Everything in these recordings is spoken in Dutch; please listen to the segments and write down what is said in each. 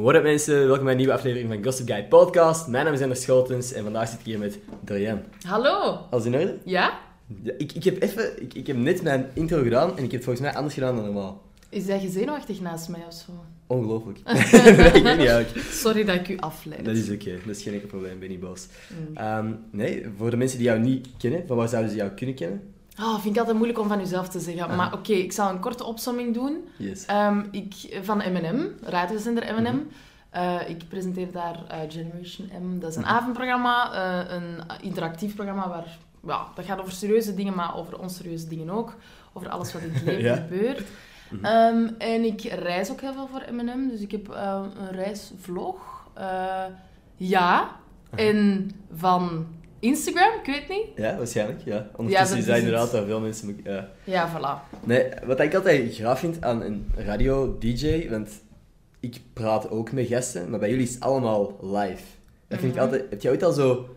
What up mensen, welkom bij een nieuwe aflevering van Gossip Guy Podcast. Mijn naam is Anders Scholtens en vandaag zit ik hier met Dorian. Hallo. Alles in orde? Ja? Ja, ik, ik, heb even, ik, ik heb net mijn intro gedaan en ik heb volgens mij anders gedaan dan normaal. Is jij zenuwachtig naast mij of zo? Ongelooflijk. nee, ik weet niet eigenlijk. Sorry dat ik u afleid. Dat is oké, dat is geen enkel probleem, ben niet boos. Mm. Ehm, nee, voor de mensen die jou niet kennen, van waar zouden ze jou kunnen kennen? Oh, vind ik altijd moeilijk om van uzelf te zeggen. Maar oké, ik zal een korte opsomming doen. Yes. Ehm, ik, van M&M, radiozender M&M. Eh, ik presenteer daar eh, Generation M. Dat is een Mhm. avondprogramma, eh, een interactief programma waar... Ja, dat gaat over serieuze dingen, maar over onserieuze dingen ook. Over alles wat in het leven Ja. gebeurt. Ehm, en ik reis ook heel veel voor M&M. Dus ik heb een reisvlog. Ja. En van Instagram, ik weet niet. Ja, waarschijnlijk, ja. Ondertussen dat is inderdaad wel veel mensen... Ja. Ja, voilà. Nee, wat ik altijd graag vind aan een radio-dj, want ik praat ook met gasten, maar bij jullie is het allemaal live. Dat vind ik Mhm. altijd... Heb je ooit al zo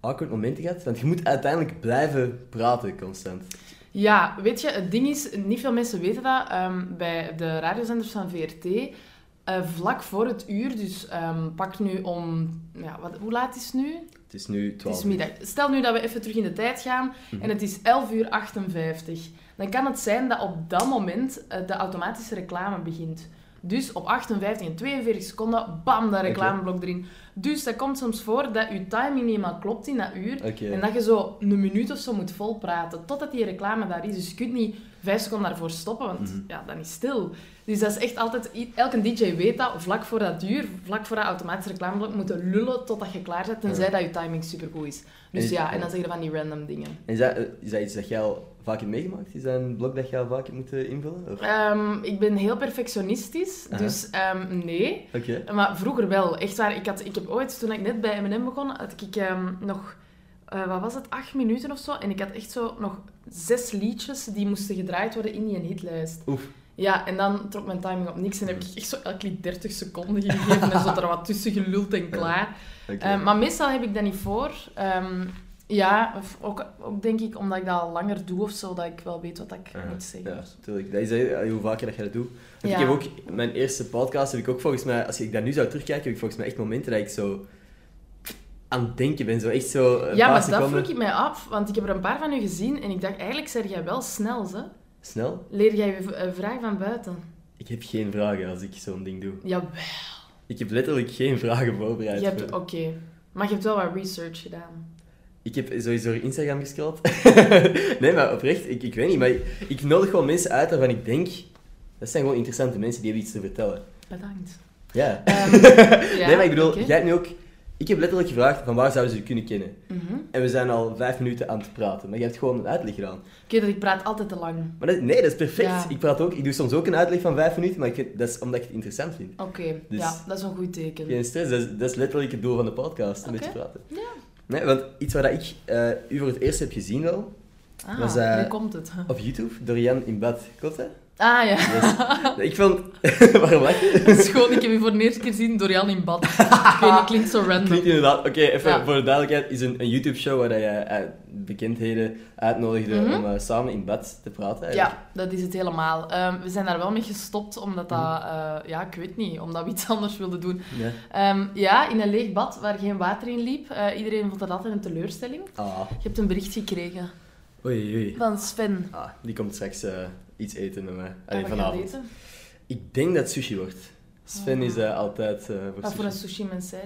awkward momenten gehad? Want je moet uiteindelijk blijven praten, constant. Ja, weet je, het ding is, niet veel mensen weten dat, ehm, bij de radiozenders van VRT, eh, vlak voor het uur, dus ehm, pak nu om, ja, wat, hoe laat is het nu? Het is nu Het 12 is middag. Stel nu dat we even terug in de tijd gaan Mhm. en het is 11 uur 58. Dan kan het zijn dat op dat moment eh, de automatische reclame begint. Dus op 58 en 42 seconden, bam, dat reclameblok erin. Dus dat komt soms voor dat je timing niet helemaal klopt in dat uur. En dat je zo een minuut of zo moet volpraten, totdat die reclame daar is. Dus je kunt niet vijf seconden daarvoor stoppen, want Mhm. ja, dan is stil. Dus dat is echt altijd... Elke DJ weet dat, vlak voor dat uur, vlak voor dat automatische reclameblok, moeten lullen totdat je klaar bent, tenzij Ja. dat je timing supergoed is. Dus is- ja, en dan zeg je van die random dingen. En is dat, eh, is dat iets dat jij al vaak hebt meegemaakt? Is dat een blok dat je al vaak hebt moeten invullen? Ehm, ik ben heel perfectionistisch, Aha. dus ehm, nee. Oké. Maar vroeger wel. Echt waar. Ik, had, ik heb ooit, toen ik net bij M&M begon, had ik ehm, nog... eh, wat was het? Acht minuten of zo. En ik had echt zo nog zes liedjes die moesten gedraaid worden in die hitlijst. Oef. Ja, en dan trok mijn timing op niks. En heb ik echt zo elk lied 30 seconden gegeven. en zo er wat tussen geluld en klaar. Ehm, maar meestal heb ik dat niet voor. Ja, of ook, ook denk ik omdat ik dat al langer doe of zo, dat ik wel weet wat ik moet zeggen. Ja, natuurlijk. Dat is eh, hoe vaker dat je dat doet. Want Ja. Ik heb ook, mijn eerste podcast heb ik ook volgens mij, als ik dat nu zou terugkijken, heb ik volgens mij echt momenten dat ik zo aan het denken ben. Zo echt zo een Ja, maar seconden. dat vroeg ik mij af, want ik heb er een paar van u gezien en ik dacht, eigenlijk zeg jij wel snel, hè? Snel? Leer jij je eh, vraag van buiten? Ik heb geen vragen als ik zo'n ding doe. Jawel. Ik heb letterlijk geen vragen voorbereid. Je hebt, voor- oké. Maar je hebt wel wat research gedaan. Ik heb sowieso Instagram gescrollt. nee, maar oprecht, ik, ik weet niet. Maar ik nodig gewoon mensen uit waarvan ik denk... Dat zijn gewoon interessante mensen die hebben iets te vertellen. Bedankt. Ja. Ehm, ja, nee, maar ik bedoel, jij hebt nu ook... Ik heb letterlijk gevraagd van waar zouden ze je kunnen kennen. Mhm. En we zijn al vijf minuten aan het praten. Maar je hebt gewoon een uitleg gedaan. Oké, dat ik praat altijd te lang. Maar dat, nee, dat is perfect. Ja. Ik praat ook... Ik doe soms ook een uitleg van vijf minuten, maar ik vind, dat is omdat ik het interessant vind. Oké, Dus- ja, dat is een goed teken. Geen stress, dat is, dat is letterlijk het doel van de podcast, een beetje praten. Ja. Nee, want iets waar dat ik eh, u voor het eerst heb gezien wel, Ah, Was, eh, nu komt het. op YouTube, Dorian in bad. Klopt dat? Ah ja, Yes. ik vond... Waarom lach je? is gewoon, ik heb je voor de eerste keer gezien door Jan in bad. Ik weet niet, klinkt zo random. Klinkt inderdaad... Oké, even Ja. voor de duidelijkheid. is een, een YouTube-show waar dat je eh, bekendheden uitnodigde Mhm. om eh, samen in bad te praten. eigenlijk. Ja, dat is het helemaal. Ehm, we zijn daar wel mee gestopt, omdat dat... Mhm. ja, ik weet niet, omdat we iets anders wilden doen. Ja. Ehm, ja, in een leeg bad waar geen water in liep. Iedereen vond dat altijd een teleurstelling. Ah, Je hebt een bericht gekregen oei, oei. van Sven. Ah, die komt straks eh, iets eten met mij. Allee, je vanavond. eten? Ik denk dat het sushi wordt. Sven Ah. is eh, altijd eh, voor Wat voor een sushi. sushi mensen?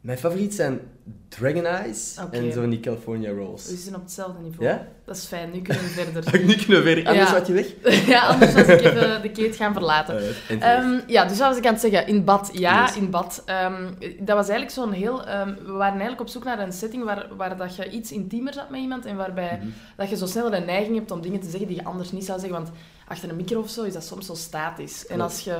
Mijn favoriet zijn Dragon Eyes en zo van die California rolls. We zijn op hetzelfde niveau. Ja? Dat is fijn, nu kunnen we verder. Ik nu kunnen weer anders Ja. wat je weg? ja, anders was ik even de keet gaan verlaten. Eh. Ehm, ja, dus wat was ik aan het zeggen? In bad. Ja, Yes. in bad. Ehm, dat was eigenlijk zo'n heel... ehm, we waren eigenlijk op zoek naar een setting waar, waar dat je iets intiemer zat met iemand en waarbij Mhm. dat je zo sneller een neiging hebt om dingen te zeggen die je anders niet zou zeggen. Want achter een micro of zo is dat soms zo statisch. En als je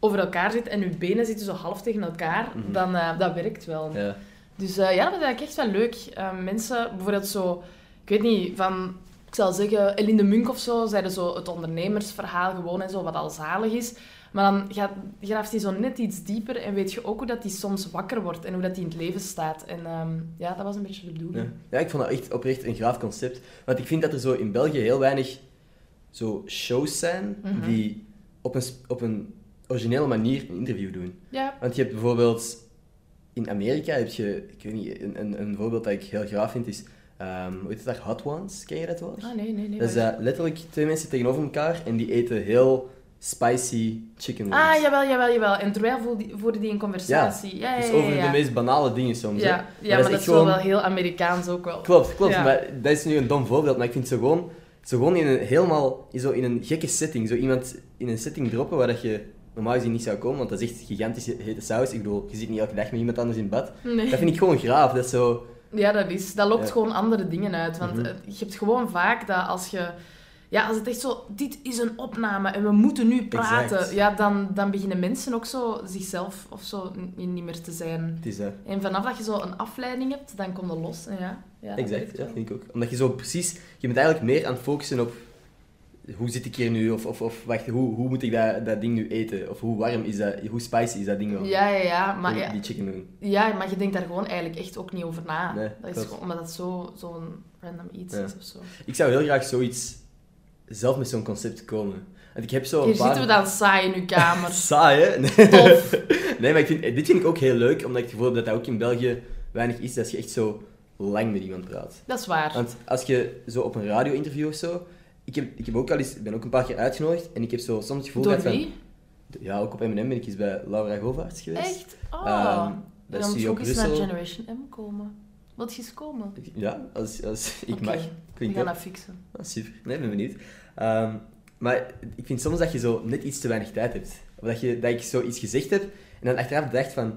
over elkaar zit en je benen zitten zo half tegen elkaar, Mhm. dan uh, dat werkt wel. Ja. Dus uh, ja, dat was eigenlijk echt wel leuk. Uh, mensen, bijvoorbeeld zo... Ik weet niet, van... Ik zal zeggen, Eline Munk of zo, zeiden zo het ondernemersverhaal gewoon en zo, wat al zalig is. Maar dan gaat, graaft hij zo net iets dieper en weet je ook hoe dat hij soms wakker wordt en hoe dat hij in het leven staat. En um, ja, dat was een beetje de bedoeling. Ja. ja, ik vond dat echt oprecht een graaf concept. Want ik vind dat er zo in België heel weinig zo shows zijn Mhm. die op een, op een originele manier een interview doen. Ja. Want je hebt bijvoorbeeld in Amerika heb je, ik weet niet, een, een, een voorbeeld dat ik heel graag vind is, ehm hoe heet het daar, Hot Ones? Ken je dat wel? Ah, nee, nee, nee. dat is eh, letterlijk twee mensen tegenover elkaar en die eten heel spicy chicken wings. Ah, jawel, jawel, jawel. En terwijl voerde die, een conversatie. Ja, ja, ja. Dus ja, over ja. de meest banale dingen soms. Ja, ja, maar, dat is wel gewoon- wel heel Amerikaans ook wel. Klopt, klopt. Maar dat is nu een dom voorbeeld, maar ik vind zo gewoon, zo gewoon in een helemaal, zo in een gekke setting, zo iemand in een setting droppen waar dat je normaal gezien niet zou komen, want dat is echt gigantische hete saus. Ik bedoel, je zit niet elke dag met iemand anders in bad. Nee. Dat vind ik gewoon graaf. Dat is zo... Ja, dat is. Dat lokt Ja. gewoon andere dingen uit. Want Mhm. eh, je hebt gewoon vaak dat als je... Ja, als het echt zo... Dit is een opname en we moeten nu praten. Exact. Ja, dan, dan beginnen mensen ook zo zichzelf of zo niet meer te zijn. Het is dat. En vanaf dat je zo een afleiding hebt, dan kom je los. En ja, ja, dat exact, werkt ja, vind ik ook. Omdat je zo precies... Je bent eigenlijk meer aan het focussen op... Hoe zit ik hier nu? Of, of, of wacht, hoe, hoe moet ik dat, dat ding nu eten? Of hoe warm is dat? Hoe spicy is dat ding wel? Ja, ja, ja. Maar, ja, Die chicken wing. ja, maar je denkt daar gewoon eigenlijk echt ook niet over na. Nee, dat is gewoon, omdat het zo- zo'n random iets Ja. is of zo. Ik zou heel graag zoiets... Zelf met zo'n concept komen. Want ik heb zo een Hier paar... zitten we dan saai in uw kamer. Saai, hè? Nee. Tof. nee, maar ik vind, dit vind ik ook heel leuk, omdat ik het gevoel heb dat dat ook in België weinig is, dat je echt zo lang met iemand praat. Dat is waar. Want als je zo op een radio-interview of zo... Ik, heb, ik heb ook al eens, ik ben ook een paar keer uitgenodigd en ik heb zo soms het gevoel Door gehad van... Ja, ook op M&M ben ik eens bij Laura Govaerts geweest. Echt? Oh. Dat dan is moet ook eens naar. Generation M komen. Je eens komen? Ja, als, als ik mag. We Klinkt gaan goed. dat fixen. Ah, super. Nee, ben benieuwd. Ehm, maar ik vind soms dat je zo net iets te weinig tijd hebt. Of dat, je, dat ik zoiets gezegd heb en dan achteraf dacht van...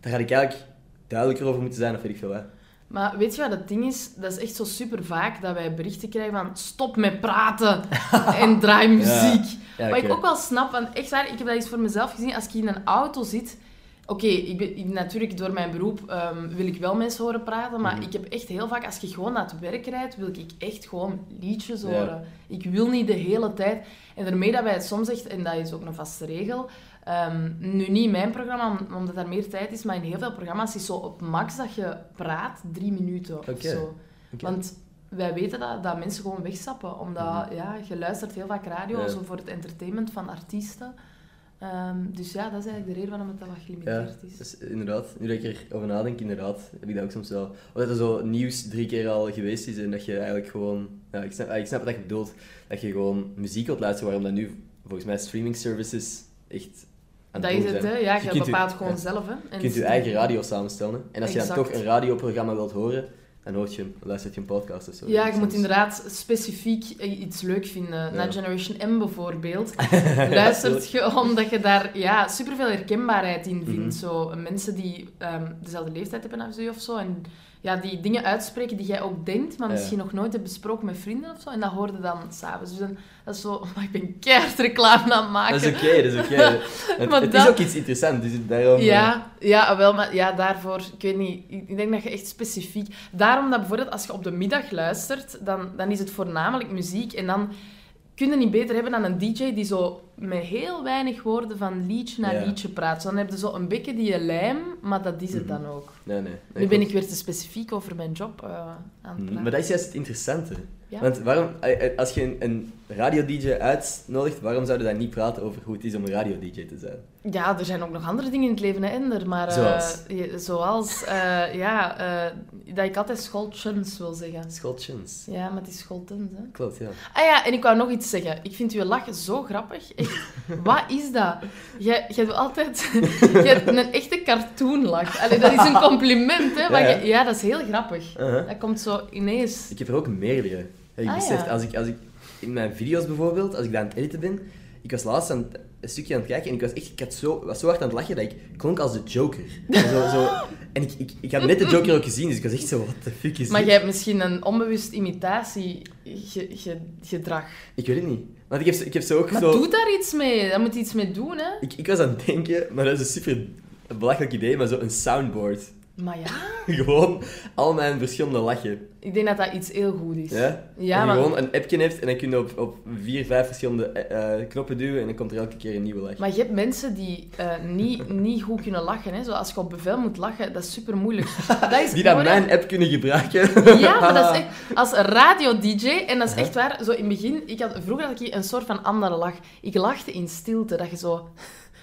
Daar had ik eigenlijk duidelijker over moeten zijn, of weet ik veel wat. Maar weet je wat het ding is? Dat is echt zo super vaak dat wij berichten krijgen van stop met praten en draai muziek. Ja, Wat ik ook wel snap, want echt waar, ik heb dat eens voor mezelf gezien. Als ik in een auto zit... Oké, ik ben, ik- natuurlijk door mijn beroep ehm, wil ik wel mensen horen praten, maar Mhm. ik heb echt heel vaak, als je gewoon naar het werk rijdt, wil ik echt gewoon liedjes horen. Ik wil niet de hele tijd. En daarmee dat wij het soms echt, en dat is ook een vaste regel, ehm, nu niet in mijn programma, om- omdat er meer tijd is, maar in heel veel programma's is zo op max dat je praat drie minuten of zo. Want wij weten dat, dat mensen gewoon wegstappen. Omdat Mhm. ja, je luistert heel vaak radio, Ja. zo voor het entertainment van artiesten. Ehm, dus ja, dat is eigenlijk de reden waarom het dat wat Ja, gelimiteerd is. dus inderdaad. Nu dat ik erover nadenk, inderdaad, heb ik dat ook soms wel. Of dat er zo nieuws drie keer al geweest is en dat je eigenlijk gewoon... Ja, ik snap, ah, ik snap wat je bedoelt. Dat je gewoon muziek wilt luisteren, waarom dat nu volgens mij streaming services echt Dat is het, hè? Ja, Je je, kunt u- bepaalt gewoon ja. zelf, hè? Je kunt je eigen radio samenstellen. En als je dan toch een radioprogramma wilt horen, dan hoort je, hem- luistert je een podcast of zo. Ja, je Soms. moet inderdaad specifiek iets leuk vinden. Ja. Naar Generation M bijvoorbeeld. Luistert je omdat je daar ja, superveel herkenbaarheid in vindt. Mhm. Zo, mensen die ehm, dezelfde leeftijd hebben als u of zo. En ja, die dingen uitspreken die jij ook denkt, maar Ja. misschien nog nooit hebt besproken met vrienden of zo. En dat hoorde dan s'avonds. Dus dan, dat is zo... Maar ik ben keihard reclame aan het maken. Dat is oké, dat is oké. Het, Maar het dat- is ook iets interessants, dus daarom... eh, Ja, ja, wel, maar ja, daarvoor, ik weet niet, ik ik denk dat je echt specifiek... Daarom dat bijvoorbeeld als je op de middag luistert, dan, dan is het voornamelijk muziek. En dan kun je niet beter hebben dan een DJ die zo met heel weinig woorden van liedje naar Ja. liedje praat. Dan heb je zo een beetje die lijm, maar dat is het Mhm. dan ook. Nee, nee. nee nu ben ik weer te specifiek over mijn job eh, aan het Mm, praten. Maar dat is juist het interessante. Ja. Want waarom, als je een, een radio-dj uitnodigt, waarom zouden we dan niet praten over hoe het is om een radio-dj te zijn? Ja, er zijn ook nog andere dingen in het leven, hè, Ender. Maar, eh, Zoals? je- zoals, eh, ja, dat ik altijd scholtjens wil zeggen. Scholtjens. Ja, maar het is hè. Klopt, ja. Ah ja, en ik wou nog iets zeggen. Ik vind uw lachen zo grappig. Echt, wat is dat? Jij, jij doet altijd... Je hebt een echte cartoonlach. Allee, dat is een compliment, hè. Maar Ja, ja. je- ja, dat is heel grappig. Uh-huh. Dat komt zo ineens... Ik heb er ook meerdere. Je Ah, beseft, als ik, als ik in mijn video's bijvoorbeeld, als ik daar aan het editen ben, ik was laatst aan het- een stukje aan het kijken en ik was echt ik had zo, was zo hard aan het lachen dat ik klonk als de Joker. En, zo, zo, en ik, ik, ik had net de Joker ook gezien, dus ik was echt zo, what the fuck is Maar dit? jij hebt misschien een onbewust imitatiegedrag. Ik weet het niet. Want ik heb, ik heb zo ook Maar zo... doe daar iets mee. Daar moet je iets mee doen, hè. Ik, ik was aan het denken, maar dat is een super belachelijk idee, maar zo een soundboard. Maar ja, gewoon al mijn verschillende lachen. ik denk dat dat iets heel goed is. Ja? Ja, je maar- gewoon een appje hebt en dan kun je op, op vier, vijf verschillende eh, eh, knoppen duwen en dan komt er elke keer een nieuwe lach. Maar je hebt mensen die eh, niet, niet goed kunnen lachen. Hè. Zo, als je op bevel moet lachen, dat is super moeilijk. Dat is Die gewoon, hè. mijn app kunnen gebruiken. Ja, maar dat is echt... Als radio-dj, en dat is echt waar, zo in het begin... Ik had, vroeger had ik een soort van andere lach. Ik lachte in stilte, dat je zo...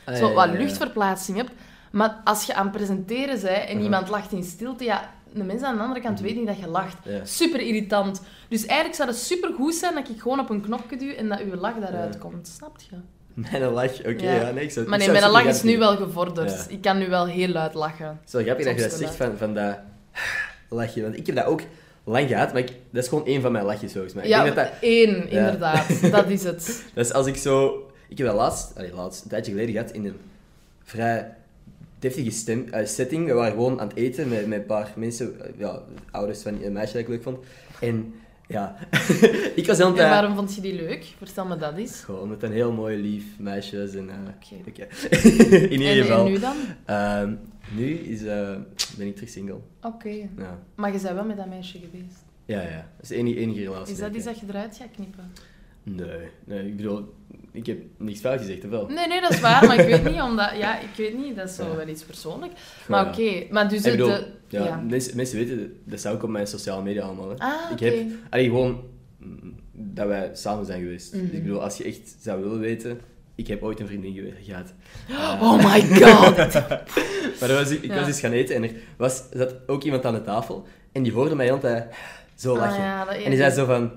Ah, zo wat luchtverplaatsing hebt. Maar als je aan het presenteren bent en Uh-huh. iemand lacht in stilte, ja, de mensen aan de andere kant weten niet dat je lacht. Super irritant. Dus eigenlijk zou het super goed zijn dat ik gewoon op een knopje duw en dat uw lach daaruit komt. Snap je? Mijn lach, oké, Ja. ja. nee, ik zou Maar ik nee, mijn lach is nu wel gevorderd. Ja. Ik kan nu wel heel luid lachen. Wel grappig dat je dat zegt van, van dat lachje. Want ik heb dat ook lang gehad, maar ik, dat is gewoon één van mijn lachjes volgens mij. Ik ja, denk dat, dat, één, Ja. inderdaad. Dat is het. is als ik zo... Ik heb dat laatst, allee, laatst, een tijdje geleden gehad in een vrij deftige stem, eh, setting. We waren gewoon aan het eten met, met een paar mensen, eh, ja, ouders van een meisje dat ik leuk vond. En ja, ik was aan het... En waarom vond je die leuk? Vertel me dat eens. Gewoon omdat het een heel mooi, lief meisje is. En, eh, Oké. in ieder geval. en nu dan? Ehm, nu is, ben ik terug single. Oké. Ja, Maar je bent wel met dat meisje geweest. ja, ja. Dat is de enige, enige relatie. Is dat iets dat je eruit gaat knippen? Nee, nee, ik bedoel, ik heb niks fout gezegd, of wel? Nee, nee, dat is waar, maar ik weet niet, omdat... Ja, ik weet niet, dat is zo Ja. wel iets persoonlijk. Maar ja. oké, maar dus... Ik bedoel, de- ja, ja. Mensen, mensen weten, dat staat ook op mijn sociale media allemaal. Hè. Ah, ik heb, allee, gewoon mm, dat wij samen zijn geweest. Dus ik bedoel, als je echt zou willen weten, ik heb ooit een vriendin gehad. Eh, Oh my god! Maar dat was, ik ik was eens gaan eten en er was, zat ook iemand aan de tafel en die hoorde mij de hele tijd zo Ah, lachen. En die zei zo van...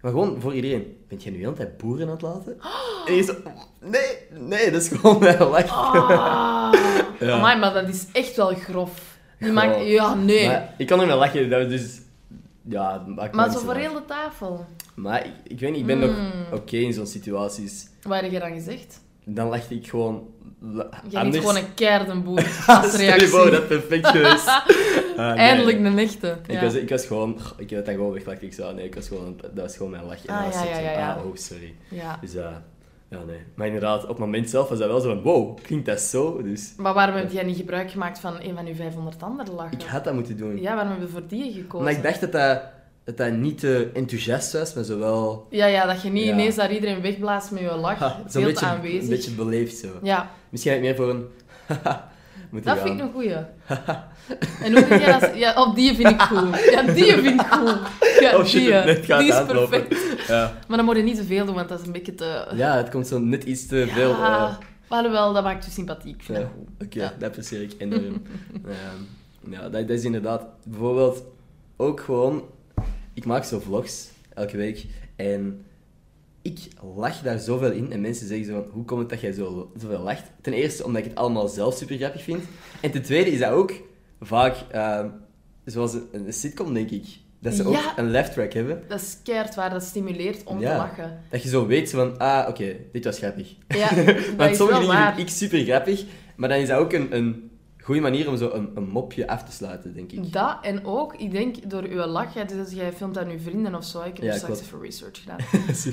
Maar gewoon voor iedereen. Bent jij nu de hele tijd boeren aan het laten? En je zo... Nee, nee, dat is gewoon mijn lach. Ja. Amai, maar dat is echt wel grof. Die Goh. maakt... Ja, nee. Maar, Maar ik kan er wel lachen, dat was dus... Ja, dat maakt me niet zo voor heel de tafel. Maar ik, ik weet niet, ik ben nog Mm. oké in zo'n situaties. Wat heb je dan gezegd? Dan lachte ik gewoon... Je anders. gewoon een keiharde boer als reactie. dat is perfect geweest. Ah, nee. Eindelijk een echte. Ik, was, ik was gewoon... Ik heb het dan gewoon weggelachen. Ik zei, nee, ik was gewoon, dat was gewoon mijn lach. Ah, dat was ja, ja, ja, ja. Ah, oh, sorry. Dus ja, ja, nee. Maar inderdaad, op het moment zelf was dat wel zo van, wow, klinkt dat zo? Dus Maar waarom heb jij niet gebruik gemaakt van een van uw 500 andere lachen? ik had dat moeten doen. Ja, waarom hebben we voor die gekozen? Omdat ik dacht dat dat, dat, dat niet te enthousiast was, maar zo wel... Ja, ja, dat je niet Ja. ineens daar iedereen wegblaast met je lach. Ha, zo'n te beetje, aanwezig. een beetje beleefd zo. Ja, Misschien meer voor een... moeten dat gaan. vind ik een goeie. en hoe vind jij dat? Ja, op die vind ik goed. Ja, die vind ik goed. Ja, Oh shit, die, net gaat die is perfect. Ja. Maar dan moet je niet te veel doen, want dat is een beetje te... ja, het komt zo net iets te veel... eh, Ja, maar wel, dat maakt je sympathiek. Ik vind Ja, dat goed. Oké, Ja. dat apprecieer ik enorm. Ehm, ja, dat, dat is inderdaad... Bijvoorbeeld ook gewoon... Ik maak zo vlogs, elke week. En ik lach daar zoveel in. En mensen zeggen zo van, hoe komt het dat jij zo, zoveel lacht? Ten eerste omdat ik het allemaal zelf super grappig vind. En ten tweede is dat ook vaak... ehm, zoals een, een sitcom, denk ik. Dat ze ook een laugh track hebben. Dat is keihard waar, dat stimuleert om Ja. te lachen. Dat je zo weet van, ah, oké, dit was grappig. Ja, dat Want is sommige wel dingen waar. vind ik super grappig, maar dan is dat ook een, een goede manier om zo een, een mopje af te sluiten, denk ik. Dat en ook, ik denk door uw lach, jij, dus jij filmt aan uw vrienden of zo, ik heb Ja, straks even research gedaan.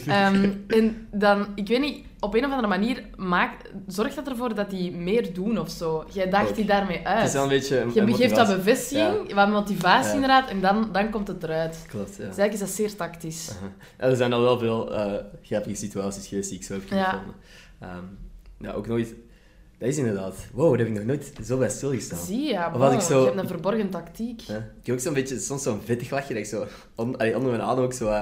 Ehm, en dan, ik weet niet, op een of andere manier maak, zorgt dat ervoor dat die meer doen of zo. Jij daagt Ook. die daarmee het uit. is wel een beetje een, Je een geeft dat bevestiging, wat motivatie Ja. inderdaad, en dan, dan komt het eruit. Klopt, ja. Dus eigenlijk is dat zeer tactisch. Ja, er zijn al wel veel eh, grappige situaties geweest die ik zo heb Ja. gevonden. Ehm, ja, ook nooit... Dat is inderdaad... Wow, daar heb ik nog nooit zo bij stilgestaan. Zie je, ja, bon, ik zo- je hebt een verborgen tactiek. Ja. Ik heb ook zo'n beetje, soms zo'n vettig lachje, dat ik zo on, allee, onder mijn adem ook zo eh,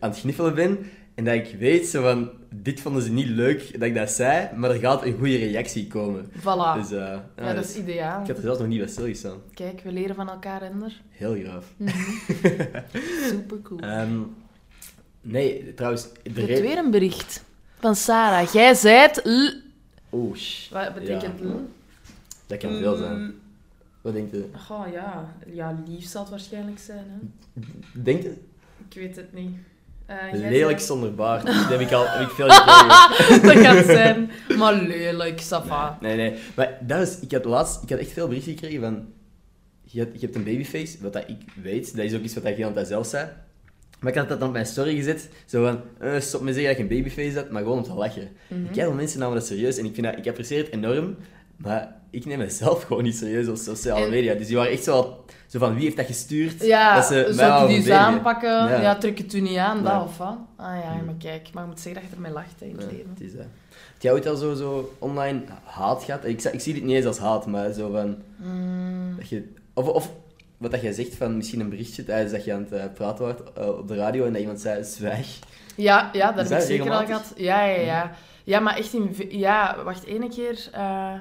aan het gniffelen ben. En dat ik weet, zo van, dit vonden ze niet leuk dat ik dat zei, maar er gaat een goede reactie komen. Voilà. Dus, eh, ja, ja, dat dus is ideaal. ik heb er zelfs nog niet bij stilgestaan. Kijk, we leren van elkaar, Ender. Heel graaf. Super cool. Ehm, nee, trouwens, Je hebt re- weer een bericht van Sarah. Jij zei l- Sh- Wat betekent Ja. l? dat kan veel Mm. zijn. Wat denkt u? Goh, ja. Ja, lief zal het waarschijnlijk zijn, hè. Denkt u? Ik weet het niet. Jij Lelijk zei- zonder baard. Dat heb ik al heb ik veel gekregen. dat kan zijn. Maar lelijk, Safa. Nee, nee. Maar dat is, ik had laatst, ik had echt veel berichten gekregen van... Je hebt, je hebt een babyface, wat dat ik weet. Dat is ook iets wat ik heel aan zelf zei. Maar ik had dat dan op mijn story gezet. Zo van, eh, stop met zeggen dat je een babyface hebt, maar gewoon om te lachen. Ik veel mensen namen dat serieus en ik, vind dat, ik apprecieer het enorm. Maar ik neem mezelf gewoon niet serieus op sociale En- media. Dus die waren echt zo, zo van, wie heeft dat gestuurd? Ja, dat ze zou die aanpakken? Ja. Ja. trek het u niet aan, dat of wat? Ah ja, Hmm. maar kijk. Maar je moet zeggen dat je ermee lacht hè, in het Ja, leven. het is, Heb jij ooit al zo, zo online haat gehad? Ik, ik zie dit niet eens als haat, maar zo van... Mm, Dat je, of, of wat dat jij zegt van misschien een berichtje tijdens dat je aan het eh, praten was eh, op de radio en dat iemand zei, zwijg. Ja, ja dat heb ik zeker al gehad. Ja, ja, ja. Ja, maar echt in... Ja, wacht, ene keer... eh,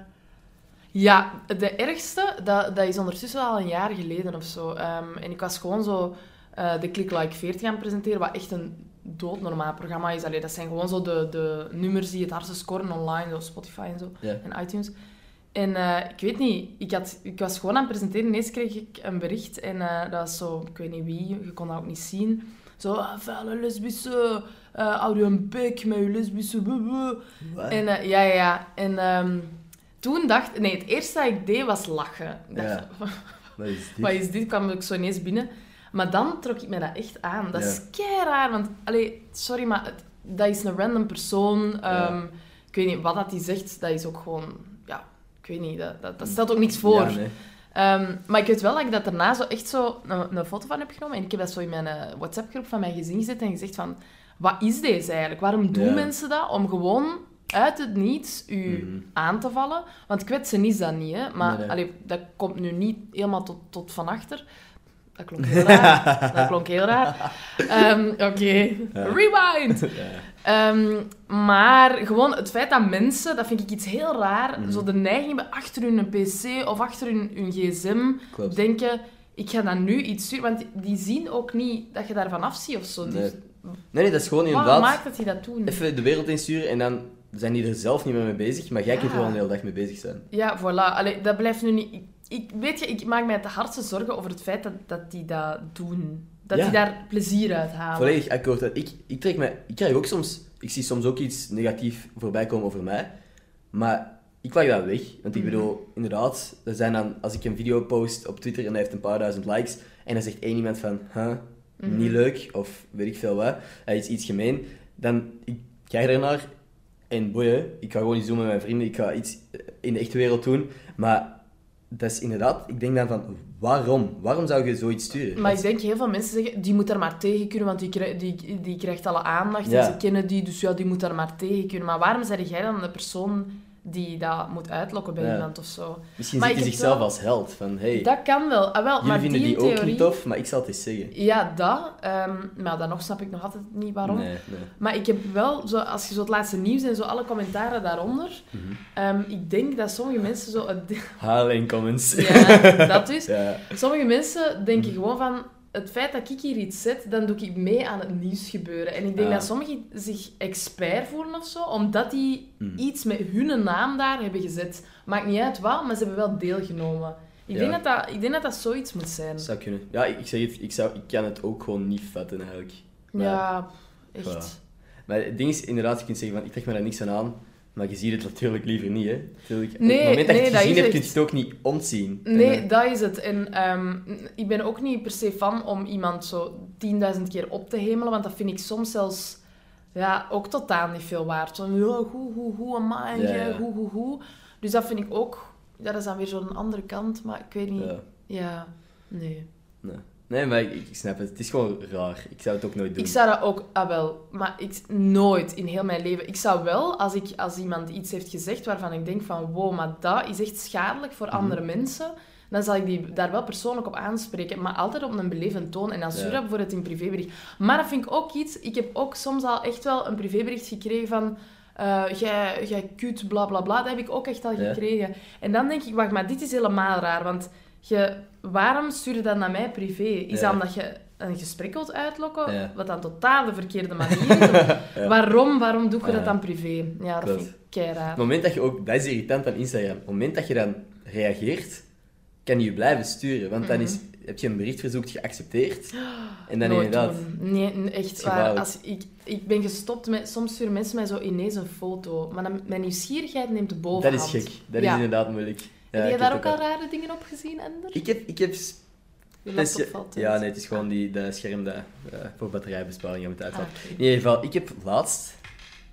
Ja, de ergste, dat, dat is ondertussen al een jaar geleden of zo. Ehm, en ik was gewoon zo eh, de Click Like 40 aan het presenteren, wat echt een doodnormaal programma is. Allee, dat zijn gewoon zo de, de nummers die het hardste scoren online, zo Spotify en zo, Ja. en iTunes. En eh, ik weet niet, ik, had, ik was gewoon aan het presenteren. Ineens kreeg ik een bericht en eh, dat was zo, ik weet niet wie, je kon dat ook niet zien. Zo, ah, vuile lesbische, eh hou je een bek met je lesbische... buh, buh." En ja, ja. En ehm, toen dacht... Nee, het eerste dat ik deed was lachen. Ik dacht, Ja. Wat is dit? wat is dit? kwam ik zo ineens binnen. Maar dan trok ik me dat echt aan. Dat is kei raar, want... Allee, sorry, maar het- dat is een random persoon. Ja. Ehm, Ik weet niet, wat dat hij zegt, dat is ook gewoon... Ik weet niet, dat, dat, dat stelt ook niks voor. Ja, nee. Ehm, maar ik weet wel dat ik dat daarna zo echt zo een, een foto van heb genomen. En ik heb dat zo in mijn eh, WhatsApp-groep van mijn gezin gezet en gezegd van... Wat is deze eigenlijk? Waarom doen Ja. mensen dat? Om gewoon uit het niets u Mhm. aan te vallen. Want kwetsen is dat niet, hè. Maar Nee, nee. allee, dat komt nu niet helemaal tot, tot van achter. Dat klonk heel raar. dat klonk heel raar. Ehm, Oké, rewind! Ja. Ehm, maar gewoon het feit dat mensen, dat vind ik iets heel raar, Mhm. zo de neiging hebben achter hun pc of achter hun, hun gsm, Klopt. denken, ik ga dan nu iets sturen. Want die zien ook niet dat je daarvan afziet of zo. Nee. Dus, Nee, nee, dat is gewoon wat inderdaad maakt dat die dat doen? even de wereld insturen en dan zijn die er zelf niet meer mee bezig, maar jij kunt er Ja. wel een hele dag mee bezig zijn. Ja, voilà. Allee, dat blijft nu niet... Ik, weet je, ik maak mij de hardste zorgen over het feit dat, dat die dat doen. Dat Ja. die daar plezier uit halen. Volledig akkoord. Ik, ik, trek mij, ik krijg ook soms... Ik zie soms ook iets negatief voorbij komen over mij. Maar ik lag dat weg. Want ik Mhm. bedoel, inderdaad, er zijn dan... Als ik een video post op Twitter en hij heeft een paar duizend likes, en dan zegt één iemand van... Huh, Mhm. niet leuk, of weet ik veel wat, hij is iets gemeen, dan... Ik kijk ernaar en boeien, ik ga gewoon iets doen met mijn vrienden, ik ga iets in de echte wereld doen. Maar dat is inderdaad... Ik denk dan van, waarom? Waarom zou je zoiets sturen? Maar ik denk, heel veel mensen zeggen, die moet daar maar tegen kunnen, want die, die, die krijgt alle aandacht Ja. en ze kennen die, dus ja, die moet daar maar tegen kunnen. Maar waarom zeg jij dan de persoon die dat moet uitlokken bij Ja. iemand of zo? Misschien Maar ziet hij zichzelf wel- als held. Van, hey, Dat kan wel. Ah, wel jullie maar vinden die, die, in ook theorie... niet tof, maar ik zal het eens zeggen. Ja, dat. ehm, maar dan nog snap ik nog altijd niet waarom. Nee, nee. Maar ik heb wel, zo, als je zo het laatste nieuws en zo alle commentaren daaronder, Mhm. ehm, ik denk dat sommige mensen zo... Halen in comments. ja, dat dus. Ja. Sommige mensen denken gewoon van... Het feit dat ik hier iets zet, dan doe ik mee aan het nieuws gebeuren. En ik denk dat sommigen zich expert voelen of zo, omdat die Mhm. iets met hun naam daar hebben gezet. Maakt niet uit wat, maar ze hebben wel deelgenomen. Ik, Ja. denk, dat dat, ik denk dat dat zoiets moet zijn. Zou kunnen. Ja, ik, ik zeg het, ik, zou, ik kan het ook gewoon niet vatten eigenlijk. Maar, Ja, echt. Voilà. Maar het ding is, inderdaad, je kunt zeggen van, ik trek me daar niks aan aan, maar je ziet het natuurlijk liever niet, hè. Natuurlijk, Nee, op het moment dat nee, je het gezien hebt, kun je het ook niet ontzien. En, Nee, eh, dat is het. En ehm, ik ben ook niet per se fan om iemand zo 10.000 keer op te hemelen, want dat vind ik soms zelfs ja, ook totaal niet veel waard. Zo, hoe, hoe, hoe, Ja, ja, ja. hoe, hoe, hoe. Dus dat vind ik ook... Ja, dat is dan weer zo'n andere kant, maar ik weet niet... ja, Ja, nee. nee. Nee, maar ik, ik snap het. Het is gewoon raar. Ik zou het ook nooit doen. Ik zou dat ook... Ah, wel. Maar ik, nooit in heel mijn leven. Ik zou wel, als, ik, als iemand iets heeft gezegd waarvan ik denk van... Wow, maar dat is echt schadelijk voor Mhm. andere mensen. Dan zal ik die daar wel persoonlijk op aanspreken. Maar altijd op een beleefd toon. En dan stuur Ja. dat bijvoorbeeld in privébericht. Maar dat vind ik ook iets... Ik heb ook soms al echt wel een privébericht gekregen van... eh, jij, jij kut, bla bla bla. Dat heb ik ook echt al Ja. gekregen. En dan denk ik, wacht, maar dit is helemaal raar. Want je, waarom stuur je dat naar mij privé? Is dat omdat je een gesprek wilt uitlokken? Wat dan totaal de verkeerde manier is? Waarom, waarom doe je dat dan privé? Ja, dat Klopt. vind ik keiraar. Op het moment dat je ook... Dat is irritant aan Instagram. Op het moment dat je dan reageert, kan je je blijven sturen. Want dan Mhm. is, heb je een berichtverzoek geaccepteerd. En dan inderdaad... Nee, echt waar. Als ik, ik ben gestopt met... Soms sturen mensen mij zo ineens een foto. Maar dan, mijn nieuwsgierigheid neemt de Dat bovenhand. is gek. Dat Ja. is inderdaad moeilijk. Heb je daar ook al rare dingen op gezien, Ender? Ik heb... Ik heb valt ja, nee, het is gewoon die, dat scherm dat eh, voor batterijbesparing Ah, uitvallen. oké. In ieder geval, ik heb laatst,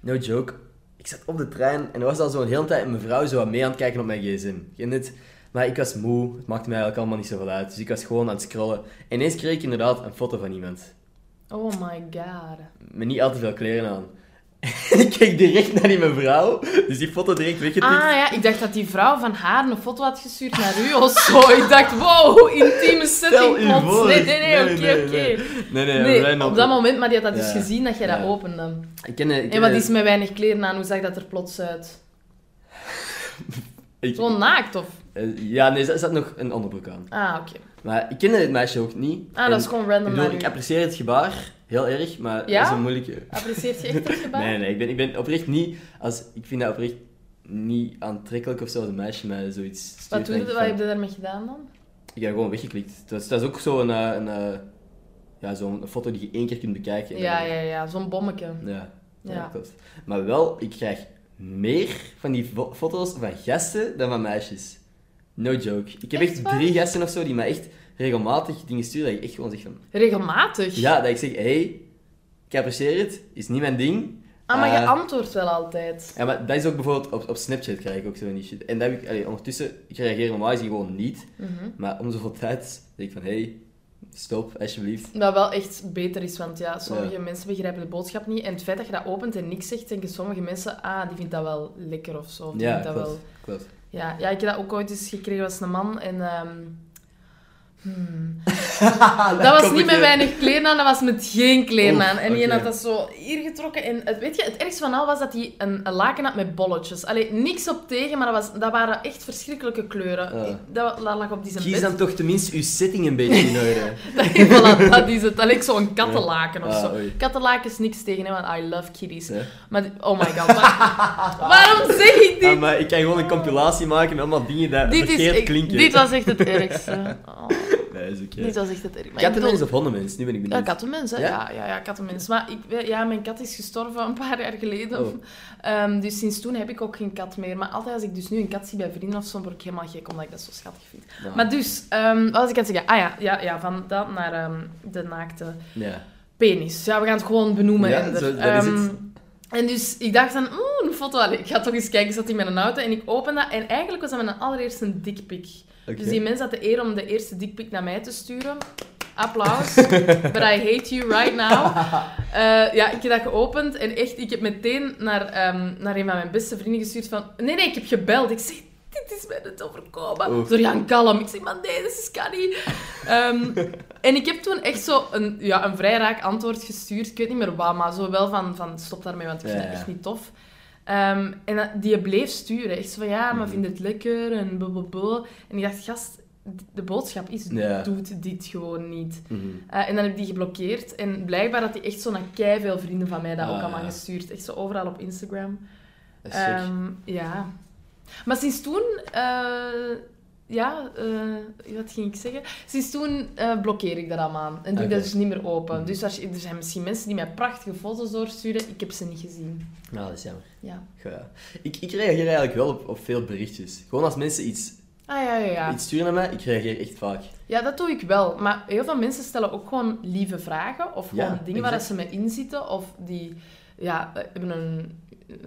no joke, ik zat op de trein en er was al zo'n hele tijd een mevrouw zo wat mee aan het kijken op mijn gsm. Het? Maar ik was moe, het maakte mij eigenlijk allemaal niet zoveel uit. Dus ik was gewoon aan het scrollen. En ineens kreeg ik inderdaad een foto van iemand. Oh my god. Met niet al te veel kleren aan. ik keek direct naar die mevrouw, dus die foto direct weggetikt. Ah ja, ik dacht dat die vrouw van haar een foto had gestuurd naar u of zo. Ik dacht, wow, intieme setting plots. Nee, nee, nee, oké, nee, oké. nee. Nee, nee, Nee, op dat moment, maar die had dat dus gezien dat jij dat opende. Ik ken, ik En ken- wat is met weinig kleren aan? Hoe zag dat er plots uit? ik- Zo naakt of? eh, Ja, nee, er zat nog een onderbroek aan. Ah, oké. Maar ik kende het meisje ook niet. Ah, En dat is gewoon ik, random bedoel, ik u. apprecieer het gebaar heel erg, maar Ja? dat is een moeilijke... Apprecieert je echt dat gebaar? Nee, nee, ik ben, ik ben oprecht niet... Als, ik vind dat oprecht niet aantrekkelijk of zo, als een meisje mij zoiets stuurt. Wat, doe je, wat van- heb je daarmee gedaan dan? Ik heb gewoon weggeklikt. Dat is, dat is ook zo'n eh, een, eh, ja, zo'n foto die je één keer kunt bekijken. en Ja, ja, ja. Zo'n bommetje. Ja, ja. Ja. klopt. Maar wel, ik krijg meer van die fo- foto's van gasten dan van meisjes. No joke. Ik heb Echt drie gasten of zo die mij echt regelmatig dingen sturen. Dat ik echt gewoon zeg van... Regelmatig? Ja, dat ik zeg, hé, hey, ik apprecieer het. Is niet mijn ding. Ah, maar je Eh, antwoordt wel altijd. Ja, maar dat is ook bijvoorbeeld op, op Snapchat krijg ik ook zo van die shit. En dat heb ik, allee, ondertussen, ik reageer normaal gezien gewoon niet. Mhm. Maar om zoveel tijd zeg ik van, hé, hey, stop, alsjeblieft. Dat wel echt beter is, want ja, sommige Ja. mensen begrijpen de boodschap niet. En het feit dat je dat opent en niks zegt, denken sommige mensen, ah, die vindt dat wel lekker of zo. Of die Ja, vindt dat klopt. wel... klopt. Ja, ja, ik heb dat ook ooit eens gekregen, was een man. En ehm, hmm. dat dat was niet met weinig kleren aan, dat was met geen kleren aan. En die oké. had dat zo hier getrokken. En het, weet je, het ergste van al was dat hij een, een laken had met bolletjes. Allee, niks op tegen, maar dat, was, dat waren echt verschrikkelijke kleuren. Ah. Dat, dat lag op die zijn Kies bed. dan toch tenminste uw setting een beetje in orde. Dat, voilà, dat is het. Dat leek zo'n kattenlaken of Ah, zo. oei. Kattenlaken is niks tegen, hè, want I love kitties. Ja. Maar, oh my god, maar- waarom zeg ik dit? Ah, maar ik kan gewoon een compilatie maken met allemaal dingen die dit, is, verkeerd ik- klinken. dit was echt het ergste. Oh, is oké. dit was echt het ik Kattenmens bedoel- of hondenmens? Nu ben ik Ja, benieuwd. kattenmens, hè? Ja? Ja, ja, ja, kattenmens. Maar ik, ja, mijn kat is gestorven een paar jaar geleden. Oh. Ehm, dus sinds toen heb ik ook geen kat meer. Maar altijd als ik dus nu een kat zie bij vrienden of zo, word ik helemaal gek, omdat ik dat zo schattig vind. Ja. Maar dus, ehm, wat was ik aan het zeggen? Ah ja, ja, ja van dat naar ehm, de naakte Ja. penis. Ja, we gaan het gewoon benoemen. Ja, Ender. zo- dat is het. En dus ik dacht dan, oeh, een foto. Allee, ik ga toch eens kijken, ik zat in mijn auto en ik open dat. En eigenlijk was dat mijn allereerste dikpik. Dus die mens had de eer om de eerste dikpik naar mij te sturen. Applaus. But I hate you right now. Eh, ja, ik heb dat geopend en echt, ik heb meteen naar, ehm, naar een van mijn beste vrienden gestuurd van... Nee, nee, ik heb gebeld. Ik zeg, dit is mij net overkomen. Oef. Door Jan Kalm. Ik zeg, maar nee, dit is kan niet. Ehm, en ik heb toen echt zo een, ja, een vrij raak antwoord gestuurd. Ik weet niet meer wat, maar zo wel van, van stop daarmee, want ik vind ja. echt niet tof. Ehm, en dat- die bleef sturen. Echt zo van, ja, maar Mhm. vind het lekker en blablabla. En ik dacht, gast, de boodschap is, Ja. doet dit gewoon niet. Mhm. Eh, en dan heb ik die geblokkeerd. En blijkbaar had hij echt zo naar veel vrienden van mij dat ook Ah, allemaal ja. gestuurd. Echt zo overal op Instagram. Ehm, ja. Maar sinds toen... eh, ja, eh, wat ging ik zeggen? Sinds toen eh, blokkeer ik dat allemaal. En doe ik dat dus niet meer open. Mhm. Dus als je- er zijn misschien mensen die mij prachtige foto's doorsturen. Ik heb ze niet gezien. Nou, dat is jammer. Ja. Ik, ik reageer eigenlijk wel op, op veel berichtjes. Gewoon als mensen iets, Ah, ja, ja, ja. iets sturen naar mij, ik reageer echt vaak. Ja, dat doe ik wel. Maar heel veel mensen stellen ook gewoon lieve vragen. Of Ja, gewoon dingen waar ze mee inzitten. Of die ja, eh, hebben een,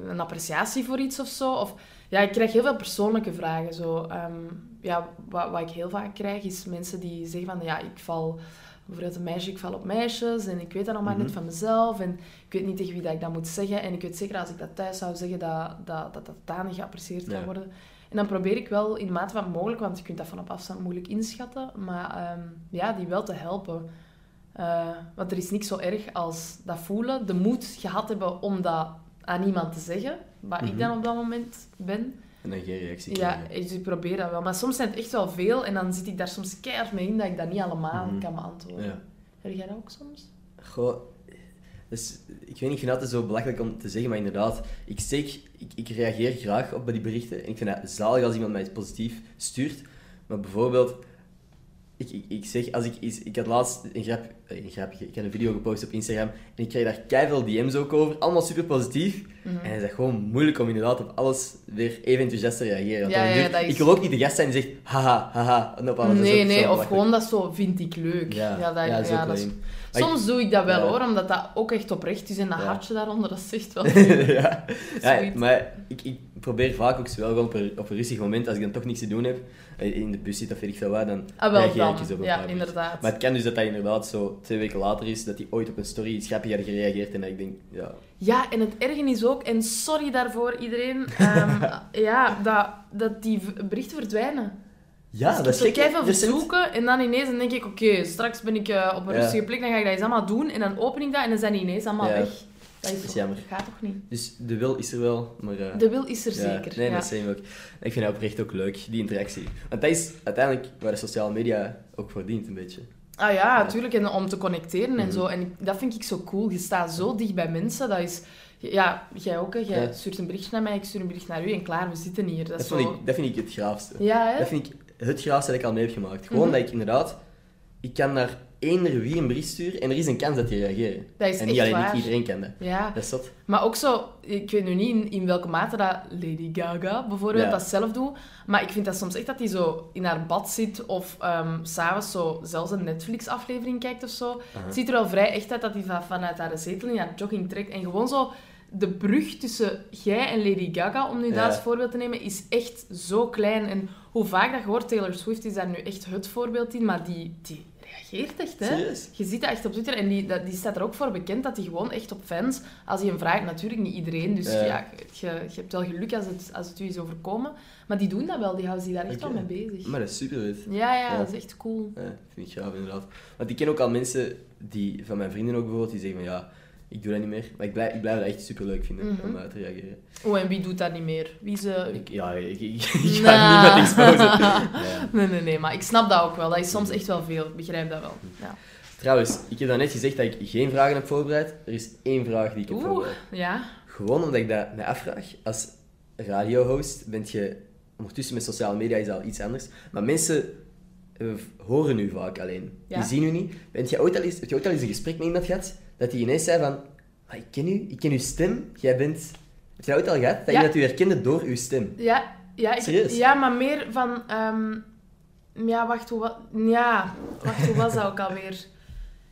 een appreciatie voor iets of zo. Of, ja, ik krijg heel veel persoonlijke vragen. Zo. Ehm, ja, wat, wat ik heel vaak krijg, is mensen die zeggen van... Ja, ik val... Bijvoorbeeld een meisje, ik val op meisjes. En ik weet dat nog maar Mhm. net van mezelf. En ik weet niet tegen wie dat ik dat moet zeggen. En ik weet zeker als ik dat thuis zou zeggen, dat dat, dat, dat niet geapprecieerd kan Ja. worden. En dan probeer ik wel in de mate van mogelijk, want je kunt dat van op afstand moeilijk inschatten, maar ehm, ja, die wel te helpen. Eh, want er is niks zo erg als dat voelen, de moed gehad hebben om dat aan iemand te zeggen, wat ik Mhm. dan op dat moment ben. En dan geen reactie Ja, krijgen. dus ik probeer dat wel. Maar soms zijn het echt wel veel en dan zit ik daar soms keihard mee in dat ik dat niet allemaal Mhm. kan beantwoorden. Ja. Heb jij dat ook soms? Goh, dus, ik weet niet, ik vind zo belachelijk om te zeggen, maar inderdaad, ik, zeg, ik, ik reageer graag op bij die berichten. En ik vind het zalig als iemand mij iets positief stuurt. Maar bijvoorbeeld, ik, ik, ik zeg, als ik, ik had laatst een, grap, een grapje, ik had een video gepost op Instagram en ik kreeg daar keiveel DM's ook over, allemaal super positief. Mhm. En het is echt gewoon moeilijk om inderdaad op alles weer even enthousiast te reageren. Want Ja, ja, is- Ik wil ook niet de gast zijn die zegt, haha, haha, en op alles. Nee, nee, of gewoon dat zo vind ik leuk. Ja, ja, dat, ja, dat is ook dat is- lame. Maar ik- Soms doe ik dat wel Ja. hoor, omdat dat ook echt oprecht is en dat Ja. hartje daaronder, dat zegt wel. ja, ja maar ik, ik probeer vaak ook wel op een, op een rustig moment, als ik dan toch niks te doen heb, eh, in de bus zit of weet ik veel wat, dan Ah, wel reageer ik eens op Ja, inderdaad. Maar het kan dus dat dat inderdaad zo twee weken later is, dat hij ooit op een story iets grappiger had gereageerd en dat ik denk, ja... Ja, en het ergen is ook, en sorry daarvoor iedereen, ehm, ja, dat, dat die berichten verdwijnen. Ja, Dus dat is ik gek. veel Recent- verzoeken en dan ineens dan denk ik, oké, straks ben ik eh, op een Ja. rustige plek, dan ga ik dat eens allemaal doen. En dan open ik dat en dan zijn die ineens allemaal Ja. weg. Dat, is is toch- jammer. dat gaat toch niet? Dus de wil is er wel, maar... eh, De wil is er ja, zeker. Nee, dat zijn we ook. Ik vind dat oprecht ook leuk, die interactie. Want dat is uiteindelijk waar de sociale media ook voor dient, een beetje. Ah ja, natuurlijk. En om te connecteren en Mhm. zo. En ik- dat vind ik zo cool. Je staat zo dicht bij mensen. Dat is... Ja, jij ook. Hè. Jij stuurt een bericht naar mij, ik stuur een bericht naar u. En klaar, we zitten hier. Dat Dat, vind ik, dat vind ik het graafste. Ja, hè? Dat vind ik het graafste dat ik al mee heb gemaakt. Gewoon Mhm. dat ik inderdaad... Ik kan naar eender wie een bericht sturen en er is een kans dat die reageren. Dat is en niet echt alleen ik, iedereen kan dat. Ja. Dat is dat. Maar ook zo, ik weet nu niet in, in welke mate dat Lady Gaga bijvoorbeeld Ja. dat zelf doet, maar ik vind dat soms echt dat hij zo in haar bad zit of s s'avonds zo zelfs een Netflix-aflevering kijkt of zo. Het ziet er wel vrij echt uit dat hij van, vanuit haar zetel in haar jogging trekt en gewoon zo de brug tussen jij en Lady Gaga, om nu Ja. dat als voorbeeld te nemen, is echt zo klein. En hoe vaak dat je hoort, Taylor Swift is daar nu echt het voorbeeld in, maar die, die reageert echt, hè. Serieus? Je ziet dat echt op Twitter en die, die staat er ook voor bekend dat hij gewoon echt op fans, als hij een vraagt, natuurlijk niet iedereen, dus Ja. ja, je, je hebt wel geluk als het, als het u is overkomen, maar die doen dat wel, die houden zich daar echt wel mee bezig. Maar dat is super vet. Ja, ja, Ja. dat is echt cool. Ja, vind ik gaaf inderdaad. Want ik ken ook al mensen, die, van mijn vrienden ook bijvoorbeeld, die zeggen van ja, ik doe dat niet meer. Maar ik blijf, ik blijf dat echt super leuk vinden Mhm. om uit te reageren. Oh, en wie doet dat niet meer? Wie ze... Ik, ja, ik, ik, ik ga Nou. niemand exposen. Ja. Nee, nee, nee, maar ik snap dat ook wel. Dat is soms echt wel veel. Ik begrijp dat wel. Ja. Trouwens, ik heb net gezegd dat ik geen vragen heb voorbereid. Er is één vraag die ik heb Oeh, voorbereid. ja. Gewoon omdat ik dat me afvraag. Als radiohost bent je... Ondertussen met sociale media is al iets anders. Maar mensen eh, horen u vaak alleen. Ja. Die zien u niet. Bent je ooit al eens, heb je ooit al eens een gesprek met iemand gehad dat die ineens zei van... Maar ik ken u, ik ken uw stem. Jij bent... Heb je dat ooit al gehad? Dat Ja. iemand u herkende door uw stem? Ja, ja, ik, Serieus? ja maar meer van... ehm, ja, wacht, hoe, wa- ja, wacht, hoe was dat ook alweer?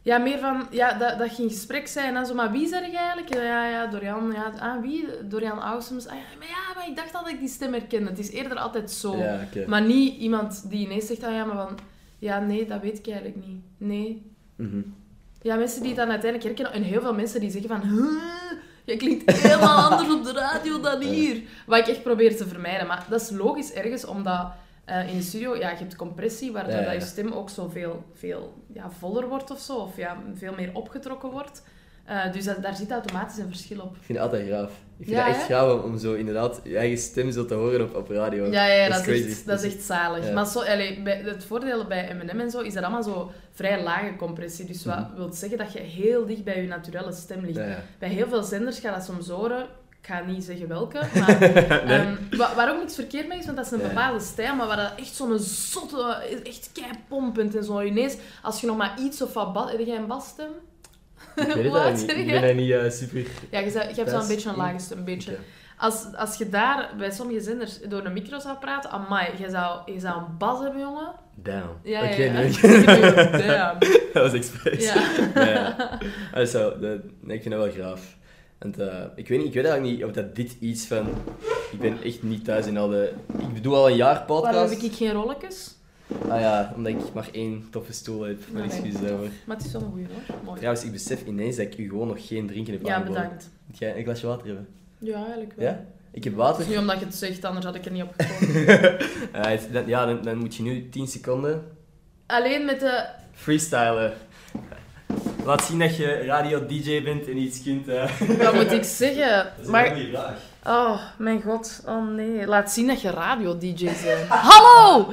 Ja, meer van... Ja, dat, dat ging gesprek zijn en zo... Maar wie zeg je eigenlijk? Ja, ja, Dorian. Ja, ah, wie? Dorian Ausums. Ah, ja, maar ja, maar ik dacht dat ik die stem herkende. Het is eerder altijd zo. Ja. Maar niet iemand die ineens zegt... Ah ja, maar van... Ja, nee, dat weet ik eigenlijk niet. Nee. Mhm. Ja, mensen die het dan uiteindelijk herkennen. En heel veel mensen die zeggen van... "Huh, Je klinkt helemaal anders op de radio dan hier. Wat ik echt probeer te vermijden. Maar dat is logisch ergens, omdat eh, in de studio... Ja, je hebt compressie, waardoor Ja, ja, dat je stem ook zo veel, veel ja, voller wordt of zo. Of ja, veel meer opgetrokken wordt. Eh, dus dat, daar zit automatisch een verschil op. Ik vind het altijd graaf. Ik vind Ja, het echt hè? graaf om, om zo inderdaad je eigen stem zo te horen op, op radio. Ja, ja, dat, is, echt, dat is echt zalig. Ja. Maar zo, allee, bij, het voordeel bij M&M en zo is dat allemaal zo vrij lage compressie. Dus wat Mhm. wil zeggen dat je heel dicht bij je naturele stem ligt. Ja. Bij heel veel zenders gaat dat soms horen. Ik ga niet zeggen welke, maar wa- waar ook niks verkeerd mee is, want dat is een bepaalde stijl, maar waar dat echt zo'n zotte, echt keipompend en zo ineens, als je nog maar iets of wat. Heb jij een basstem? Ik weet het eigenlijk niet. ben Ik ben daar niet eh, super... Ja, je, je hebt wel Thuis? een beetje een lage een beetje. Als, als je daar bij sommige zenders door een micro zou praten, amai, je zou, je zou een bas hebben, jongen. Damn. Ja, Oké, ja, ja. Damn. dat was expres. Ja. Ja, zo, dat, nee, ik vind dat wel graaf. Want, eh, ik, weet niet, ik weet eigenlijk niet of dat dit iets van... Ik ben echt niet thuis in al de... Ik doe al een jaar podcast. Waarom heb ik geen rolletjes? Ah ja, omdat ik maar één toffe stoel heb. Mijn Nee. excuses daarvoor. Maar het is wel een goeie hoor. Mooi. Trouwens, ik besef ineens dat ik u gewoon nog geen drinken heb Ja, aangeboden. bedankt. Moet jij een glasje water hebben? Ja, eigenlijk wel. Ja? Ik heb Het water. is niet omdat je het zegt, anders had ik er niet op gekomen. Eh, het- ja, dan, dan moet je nu 10 seconden Alleen met de... freestylen. Laat zien dat je radio-dj bent en iets kunt... eh. Wat moet ik zeggen? Dat is een Maar... goede vraag. Oh, mijn god. Oh nee. Laat zien dat je radio-dj bent. Hallo!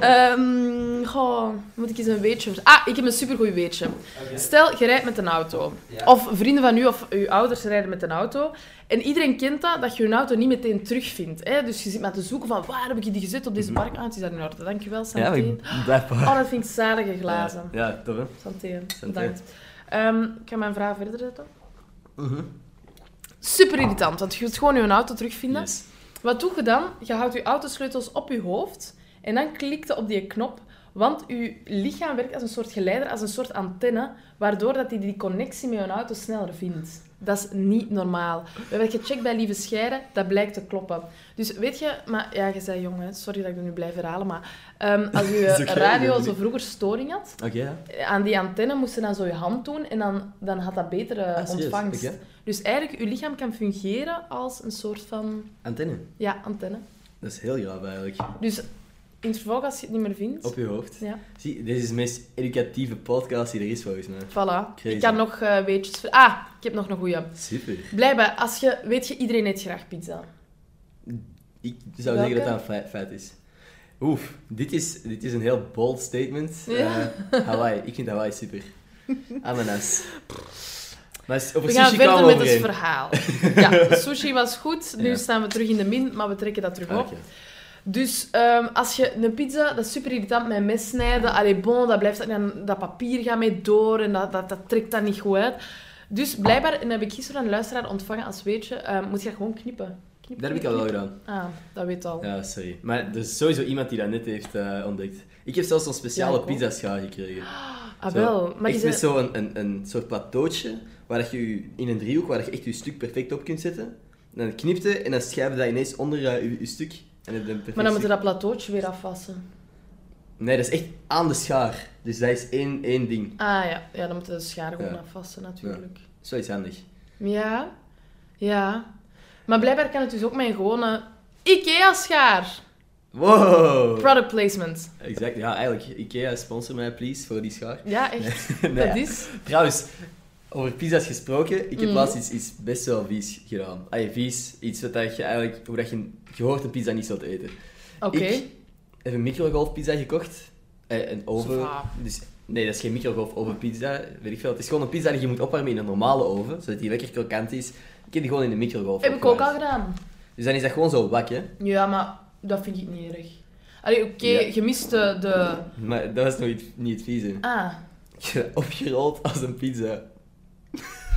Ehm, goh, moet ik eens een weetje... Ah, ik heb een supergoed weetje. Stel, je rijdt met een auto. Ja. Of vrienden van u of uw ouders rijden met een auto. En iedereen kent dat, dat je je auto niet meteen terugvindt. Hè? Dus je zit maar te zoeken van, waar heb ik die gezet op deze Mhm. park? Ah, het is daar in orde. Dankjewel, Ja, Santé. maar ik blijkbaar. Oh, dat vind ik zalige glazen. Ja, ja tof hè? Santé, bedankt. Ehm, ik ga mijn vraag verder zetten. Mhm. Super irritant, want je wilt gewoon je auto terugvinden. Yes. Wat doe je dan? Je houdt je autosleutels op je hoofd en dan klikt je op die knop, want je lichaam werkt als een soort geleider, als een soort antenne, waardoor dat hij die connectie met je auto sneller vindt. Dat is niet normaal. We hebben gecheckt bij Lieve Scheiden, dat blijkt te kloppen. Dus weet je, maar ja, je zei jong, hè. sorry dat ik het nu blijf herhalen, maar ehm, als je radio zo vroeger storing had, Oké, ja. aan die antenne moest je dan zo je hand doen en dan, dan had dat betere Ah, ontvangst. Dus eigenlijk, je lichaam kan fungeren als een soort van, Antenne. ja, antenne. Dat is heel graaf eigenlijk. Dus in het vervolg, als je het niet meer vindt, Op je hoofd. ja, Zie, dit is de meest educatieve podcast die er is volgens mij. voilà. Crazy. Ik kan nog eh weetjes... Ah, ik heb nog een goeie. Super. Blijkbaar, als je... Weet je, iedereen eet graag pizza. Ik zou Welke? zeggen dat dat een fe- feit is. Oef, dit is, dit is een heel bold statement. Ja. Eh, Hawaii, ik vind Hawaii super. Ananas. Maar We gaan verder met het verhaal. Ja, sushi was goed. Nu Ja. staan we terug in de min, maar we trekken dat terug Ah, op. Dus ehm, als je een pizza, dat is super irritant met een mes snijden. Allee, bon, dat, blijft, dan, dat papier gaat mee door en dat, dat, dat trekt dan niet goed uit. Dus blijkbaar, en dat heb ik gisteren een luisteraar ontvangen als weetje, ehm, moet je dat gewoon knippen. knippen Dat heb ik al wel gedaan. Ah, dat weet al. Ja, sorry. Maar er is sowieso iemand die dat net heeft eh, ontdekt. Ik heb zelfs een speciale Ja, ook. pizzaschaal gekregen. Ah, Zo, wel. Maar echt met zei... zo'n een, een soort plateautje, waar dat je in een driehoek, waar je echt je stuk perfect op kunt zetten. En dan knipte en dan schrijf je dat ineens onder eh, je, je stuk. Maar dan moet je stuk. dat plateautje weer afwassen. Nee, dat is echt aan de schaar. Dus dat is één, één ding. Ah ja, ja dan moet je de schaar gewoon Ja. afwassen natuurlijk. Zoiets handig. Ja, ja. Maar blijkbaar kan het dus ook met een gewone IKEA-schaar. Wow! Product placement. Exact, ja, eigenlijk. Ikea, sponsor mij, please, voor die schaar. Ja, echt. Nee, Dat is... Trouwens, over pizza's gesproken, ik heb Mhm. laatst iets, iets best wel vies gedaan. Ay, vies, iets wat dat je eigenlijk, hoe dat je, je hoort een pizza niet zult eten. Oké. Ik heb een microgolfpizza gekocht. Eh, een oven. Dus, nee, dat is geen microgolf ovenpizza, weet ik veel. Het is gewoon een pizza die je moet opwarmen in een normale oven, zodat die lekker krokant is. Ik heb die gewoon in de microgolf Heb ik ook al gedaan. Dus dan is dat gewoon zo wak, hè. Ja, maar dat vind ik niet erg. Allee, oké, Ja. je mist de... Maar dat was nog niet, niet het vieze. Ah, opgerold als een pizza.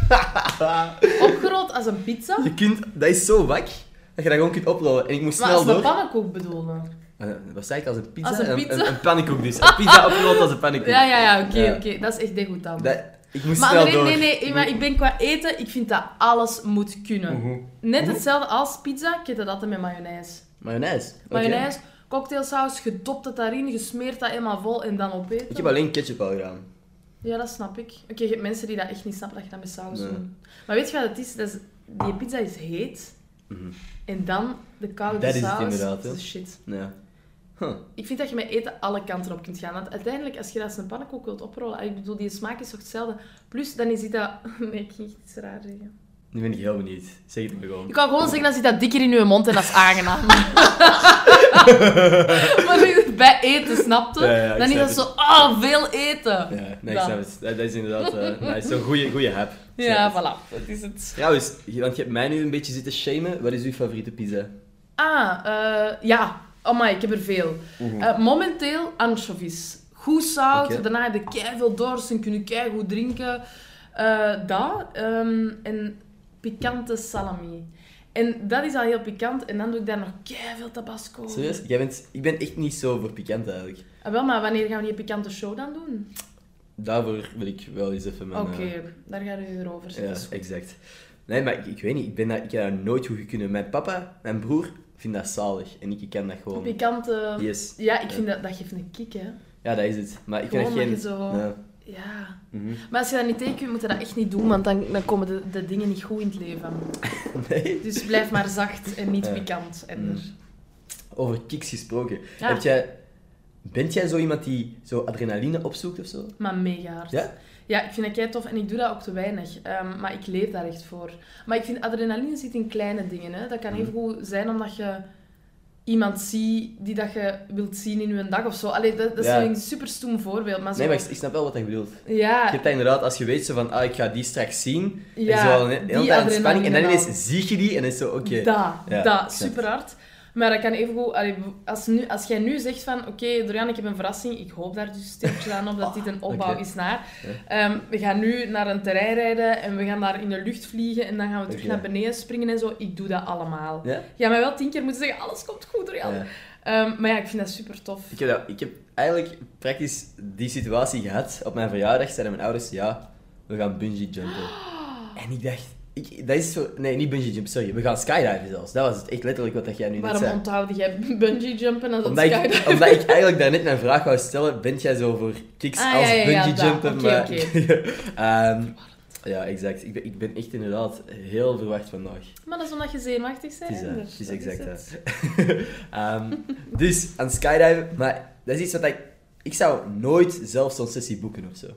opgerold als een pizza? Je kunt, dat is zo wak, dat je dat gewoon kunt oprollen. En ik moest Maar snel als een door. pannenkoek bedoelen. Eh, Wat zei ik als een pizza? Als een pizza? Een, een pannenkoek dus. Een pizza opgerold als een pannenkoek. Ja, ja, ja, oké, Ja. oké. Dat is echt degoutant. Dat, ik moest Maar snel nee, door. nee, nee, maar ik ben qua eten, ik vind dat alles moet kunnen. Net hetzelfde als pizza, ik eet dat altijd met mayonaise. Mayonaise. Mayonaise, cocktailsaus, gedopt het daarin, je smeert dat helemaal vol en dan opeten. Ik heb alleen ketchup al gedaan. Ja, dat snap ik. Oké, je hebt mensen die dat echt niet snappen, dat je dat met saus Nee. doet. Maar weet je wat het is? Dat is die pizza is heet Mhm. en dan de koude Dat is het saus. inderdaad. Dat is shit. Ja. Huh. Ik vind dat je met eten alle kanten op kunt gaan. Want uiteindelijk, als je dat als een pannenkoek wilt oprollen, ik bedoel, die smaak is toch hetzelfde. Plus, dan is dat... Nee, ik ging iets raar zeggen. Nu ben ik heel benieuwd. Zeg het maar gewoon. Ik kan gewoon zeggen, dan zit dat dikker in je mond en dat is aangenaam. maar bij eten, snapte? Ja, ja, ik dan is snap dat het. zo, ah, veel eten. Ja, nee, ik snap het. Dat, dat is inderdaad uh, nice. zo'n goede goede hap. Ja, voilà. Dat is het. Trouwens, want je hebt mij nu een beetje zitten shamen. Wat is uw favoriete pizza? Ah, eh, ja. Oh ik heb er veel. Eh, momenteel anchovies. Goed zout, Oké. daarna heb je keiveel dorst en kun je keigoed drinken. Eh dat. ehm, en pikante salami. En dat is al heel pikant. En dan doe ik daar nog keiveel tabasco. over. Serieus? Jij bent, ik ben echt niet zo voor pikant eigenlijk. Ah, wel, maar wanneer gaan we die pikante show dan doen? Daarvoor wil ik wel eens even mijn... Oké, eh, daar gaan we erover ja, zitten. exact. Nee, maar ik, ik weet niet. Ik, ben dat, ik heb dat nooit goed kunnen. Mijn papa, mijn broer, vindt dat zalig. En ik kan dat gewoon... Pikante... Yes. Ja, ik Ja. vind dat, dat geeft een kick, hè. Ja, dat is het. Maar ik Gewoon dat geen... zo- Ja. Ja. Mhm. Maar als je dat niet tegen kunt, moet je dat echt niet doen, want dan, dan komen de, de dingen niet goed in het leven. Nee. Dus blijf maar zacht en niet Ja. pikant. En Mm. er- Over kicks gesproken. Ja. Heb jij... Bent jij zo iemand die zo adrenaline opzoekt of zo? Maar mega hard. Ja? Ja, ik vind dat kei tof en ik doe dat ook te weinig. Ehm, maar ik leef daar echt voor. Maar ik vind adrenaline zit in kleine dingen. Hè. Dat kan Mhm. even goed zijn omdat je iemand ziet die dat je wilt zien in je dag of zo. Allee, dat, dat is Ja. een super stoem voorbeeld. Maar zo... Nee, maar ik, snap wel wat je bedoelt. Je Ja, hebt dat inderdaad, als je weet zo van, ah, ik ga die straks zien. ja, en zo, een hele tijd spanning. En dan ineens zie je die en dan is zo, oké. Dat, Ja, dat, snap super hard. Maar dat kan even goed... allee, Als, nu, als jij nu zegt van, oké, Dorian, ik heb een verrassing. Ik hoop daar dus stiltjes aan op dat dit een opbouw oké. is naar. Ehm, we gaan nu naar een terrein rijden en we gaan daar in de lucht vliegen en dan gaan we terug naar beneden springen en zo. Ik doe dat allemaal. Ja? Je gaat mij wel tien keer moeten zeggen, alles komt goed, Dorian. Ja. Ehm, maar ja, ik vind dat super tof. Ik heb, dat, ik heb eigenlijk praktisch die situatie gehad. Op mijn verjaardag zeiden mijn ouders, ja, we gaan bungee jumpen. En ik dacht, Ik, dat is zo... Nee, niet bungee jump, sorry. We gaan skydiven zelfs. Dat was het echt letterlijk wat dat jij nu net Waarom zei. onthoud jij bungee jumpen als Omdat ik, skydiven? omdat ik eigenlijk daarnet mijn vraag wou stellen, bent jij zo voor kicks Ah, als ja, ja, ja, bungee dat. jumpen? Maar... oké. Ehm, ja, exact. Ik ben, ik ben echt inderdaad heel verwacht vandaag. Maar dat is omdat je zenuwachtig bent. Het is, eh, dus het is dat exact. Ehm, dus aan skydiven, maar dat is iets wat ik... Ik zou nooit zelf zo'n sessie boeken of zo.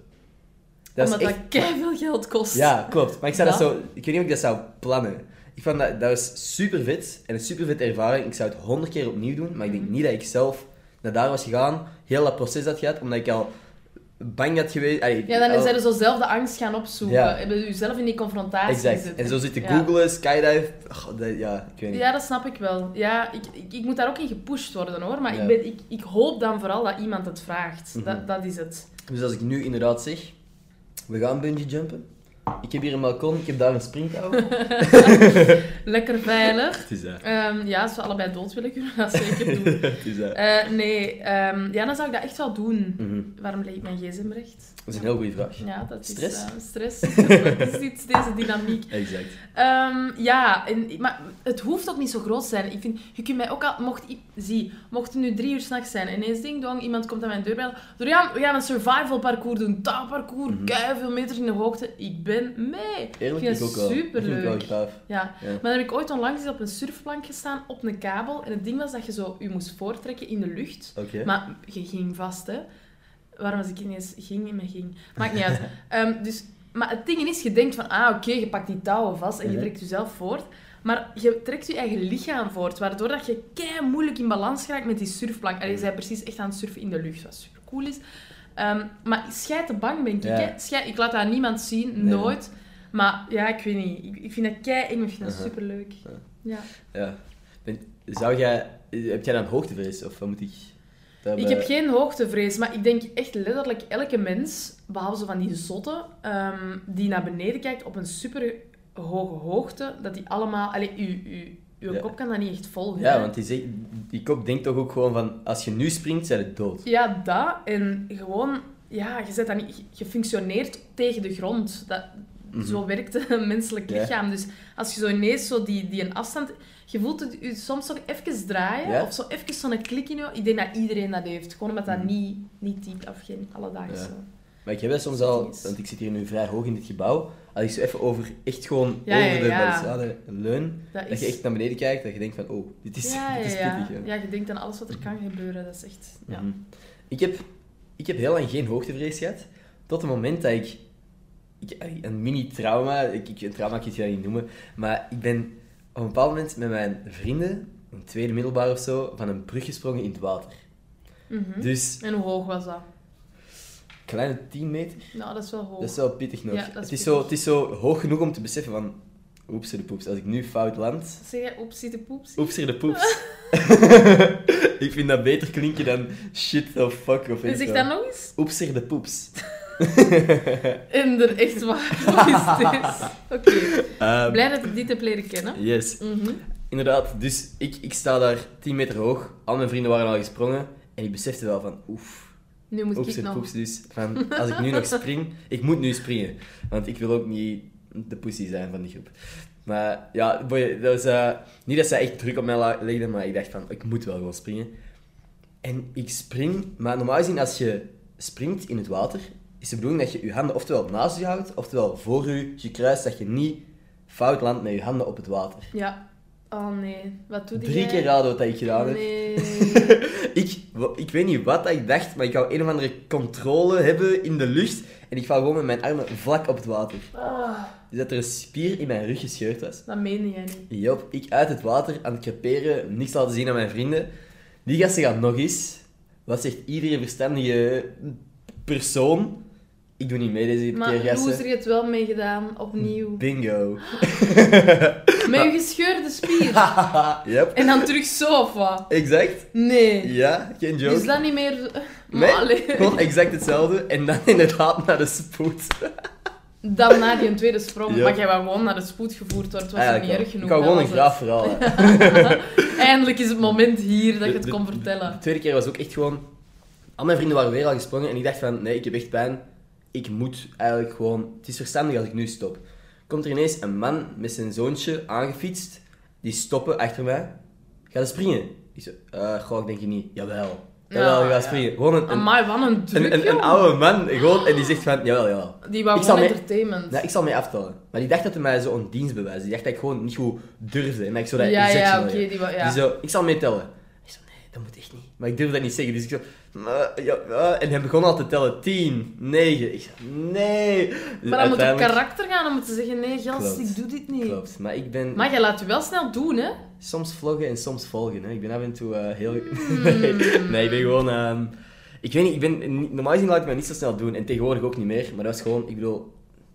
Dat Omdat is echt... dat keiveel geld kost. Ja, klopt. Maar ik zou dat Dat? zo... Ik weet niet of ik dat zou plannen. Ik vond dat, dat was super vet en een super vette ervaring. Ik zou het honderd keer opnieuw doen, maar ik Mhm. denk niet dat ik zelf naar daar was gegaan, heel dat proces had gehad, omdat ik al bang had geweest. allee, Ja, dan al- zijn zo zelf de angst gaan opzoeken. Ja. Hebben zelf in die confrontatie Exact. En zo zitten Ja. googlen, skydive. Oh, dat- ja, ik weet niet. Ja, dat snap ik wel. Ja, ik, ik, ik moet daar ook in gepusht worden hoor. Maar Ja. ik, ben, ik, ik hoop dan vooral dat iemand het vraagt. Mhm. dat, dat is het. Dus als ik nu inderdaad zeg, we gaan bungee jumpen. Ik heb hier een balkon, ik heb daar een springtouw. Lekker veilig. Het is dat. Ehm, ja, als we allebei dood willen, kunnen we dat zeker doen. Het is dat. Eh, nee, ehm, ja, dan zou ik dat echt wel doen. Mhm. Waarom leg ik mijn gsm recht? Dat is een heel goede vraag. Ja, dat is Stress? eh, stress. dat is iets, deze dynamiek. Exact. Ehm, ja, en, maar het hoeft ook niet zo groot te zijn. Ik vind, je kunt mij ook al... Mocht, zie, mocht het nu drie uur s'nachts zijn en ineens ding dong, iemand komt aan mijn deur bellen. Dorian, we gaan een survival parcours doen. Taalparcours, Mhm. veel meters in de hoogte. Ik ben mee. Eerlijk, Ik ook wel. Ik wel superleuk. Ja. Ja. Maar dan heb ik ooit onlangs op een surfplank gestaan, op een kabel. En het ding was dat je zo je moest voortrekken in de lucht. Maar je ging vast, hè. Waarom was ik ineens ging en me ging? Maakt niet uit. Ehm, dus, maar het ding is, je denkt van, ah, oké, je pakt die touwen vast en je trekt jezelf voort. Maar je trekt je eigen lichaam voort, waardoor dat je kei moeilijk in balans raakt met die surfplank. Allee, je bent precies echt aan het surfen in de lucht, wat super cool is. Ehm, maar schijt te bang ben ik, Ja. hè. Schijt, ik laat dat aan niemand zien, Nee, nooit. Maar ja, ik weet niet. Ik, ik vind dat kei eng, ik vind dat superleuk. Ja. Ja. Ja. Ben, zou jij... Heb jij dan hoogtevrees? Of wat moet ik... Ik heb geen hoogtevrees, maar ik denk echt letterlijk elke mens, behalve zo van die zotten, ehm, die naar beneden kijkt op een super hoge hoogte, dat die allemaal... Allee, uw, uw, uw Ja. kop kan dat niet echt volgen. Ja, hè. want die, zegt, die kop denkt toch ook gewoon van... Als je nu springt, zijn het dood. Ja, dat. En gewoon... Ja, je, zet dat niet, je functioneert tegen de grond. Dat, Mhm. Zo werkt een menselijk Ja. lichaam. Dus als je zo ineens zo die, die een afstand... Je voelt het je soms ook even draaien, Ja. of zo even zo'n klik in je. Ik denk dat iedereen dat heeft. Gewoon omdat dat Mhm. niet, niet diep of geen alledaagse... Ja. Maar ik heb soms al... Is. Want ik zit hier nu vrij hoog in dit gebouw. Als ik zo even over... Echt gewoon Ja, over de balustrade leun... Dat Dat je echt naar beneden kijkt, dat je denkt van... Oh, dit is, ja, dit is pittig. hè. ja, je denkt aan alles wat er kan gebeuren. Dat is echt... Ja. Mhm. Ik, heb, ik heb heel lang geen hoogtevrees gehad. Tot het moment dat ik... ik een mini-trauma... Ik, ik, een trauma kan je het niet noemen. Maar ik ben op een bepaald moment met mijn vrienden... In tweede middelbaar of zo... Van een brug gesprongen in het water. Mhm. Dus... En hoe hoog was dat? Kleine 10 meter. Nou, dat is wel hoog. Dat is wel pittig nog. Ja, het, is pittig. zo, het is zo hoog genoeg om te beseffen van... Oeps, de poeps. Als ik nu fout land... Zeg jij oepsie de poepsie? Oeps, de poeps. ik vind dat beter klinken dan shit the fuck of iets zeg dat nog eens. Oeps, de poeps. En er echt waar. Wat is dit? Oké. Ehm, Blij dat ik dit heb leren kennen. yes. Mhm. Inderdaad, dus ik, ik sta daar 10 meter hoog. Al mijn vrienden waren al gesprongen. En ik besefte wel van, oef, Nu moet oeps, ik nog... poeps. Dus van, als ik nu nog spring... Ik moet nu springen. Want ik wil ook niet de pussy zijn van die groep. Maar ja, boy, dat was, eh, niet dat zij echt druk op mij legden, maar ik dacht van, ik moet wel gewoon springen. En ik spring, maar normaal gezien als je springt in het water, is de bedoeling dat je je handen oftewel naast je houdt, oftewel voor je, je kruist, dat je niet fout landt met je handen op het water. Ja. Oh nee. Wat doe jij? Drie keer raden wat ik gedaan heb. Nee. Ik, ik weet niet wat ik dacht, maar ik wou een of andere controle hebben in de lucht. En ik val gewoon met mijn armen vlak op het water. Ah, Dus dat er een spier in mijn rug gescheurd was. dat meende jij niet. Jop, ik uit het water aan het creperen, niks laten zien aan mijn vrienden. Die gasten gaan nog eens. Wat zegt iedere verstandige persoon? Ik doe niet mee deze Maar keer, er gasten. je het wel mee gedaan, opnieuw. Bingo. Met je gescheurde spier. yep, En dan terug zo, of wat? exact. Nee. Ja, geen joke. Is dat niet meer... Maar Nee, gewoon exact hetzelfde. En dan inderdaad naar de spoed. Dan na die tweede sprong. Maar jij wou gewoon naar de spoed gevoerd worden. Het was Eigenlijk niet wel. erg genoeg. Ik wou gewoon een graaf verhaal. het. Eindelijk is het moment hier dat je De- het de- kon De vertellen. tweede keer was ook echt gewoon... Al mijn vrienden waren weer al gesprongen en ik dacht van, nee, ik heb echt pijn. Ik moet eigenlijk gewoon... Het is verstandig als ik nu stop. komt er ineens een man met zijn zoontje aangefietst. Die stoppen achter mij. Ga je springen? Ik zo, eh, goh, ik denk je niet. Jawel. Jawel, Ja, ga ja. springen. Gewoon een, een, Amai, wat een druk, een, een, een joh. oude man, gewoon, en die zegt van, jawel, jawel. Die wou gewoon mee- entertainment. Ja, ik zal mee aftellen. Maar die dacht dat hij mij zo een dienst bewijst. Die dacht dat ik gewoon niet goed durfde. En dat ik zo dat ja, ja, oké. die wou- ja. Die zo, ik zal meetellen. Ik zo, nee, dat moet echt niet. Maar ik durf dat niet zeggen. Dus ik zo. En hij begon al te tellen. 10, 9. Ik zei, nee. Maar dan moet op karakter gaan om te zeggen, nee, gast, Klopt. ik doe dit niet. Klopt. Maar ik ben Maar jij laat je wel snel doen, hè? soms vloggen en soms volgen. Hè. Ik ben af en toe eh, heel... Hmm. nee, ik ben gewoon... ehm, ik weet niet, ik ben, normaal gezien laat ik me niet zo snel doen. En tegenwoordig ook niet meer. Maar dat was gewoon, ik bedoel...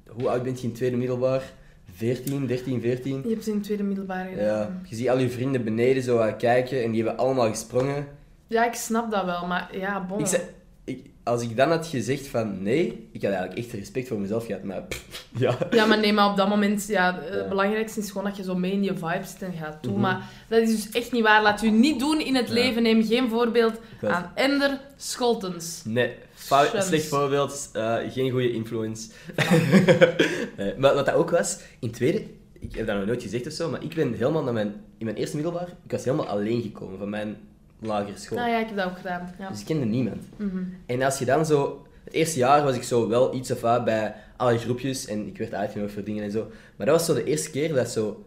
Hoe oud bent je in tweede middelbaar? 14, 13, 14? Je hebt ze in tweede middelbaar gedaan. Ja, je ziet al je vrienden beneden zo aan kijken en die hebben allemaal gesprongen. Ja, ik snap dat wel, maar ja, bon. Ik zei, ik, als ik dan had gezegd van nee, ik had eigenlijk echt respect voor mezelf gehad, maar pff, ja. Ja, maar nee, maar op dat moment, ja, het Ja. belangrijkste is gewoon dat je zo mee in je vibe zit en gaat doen. Mhm. Maar dat is dus echt niet waar. Laat u niet doen in het Ja. leven. Neem geen voorbeeld aan Ender Scholtens. Nee, fout, slecht voorbeeld, eh, geen goede influence. nee, maar wat dat ook was, in tweede, ik heb dat nog nooit gezegd of zo, maar ik ben helemaal naar mijn, in mijn eerste middelbaar, ik was helemaal alleen gekomen van mijn lagere school. Nou ja, ik heb dat ook gedaan. Ja. Dus ik kende niemand. Mhm. En als je dan zo... Het eerste jaar was ik zo wel iets of wat bij alle groepjes en ik werd uitgenodigd voor dingen en zo. Maar dat was zo de eerste keer dat zo...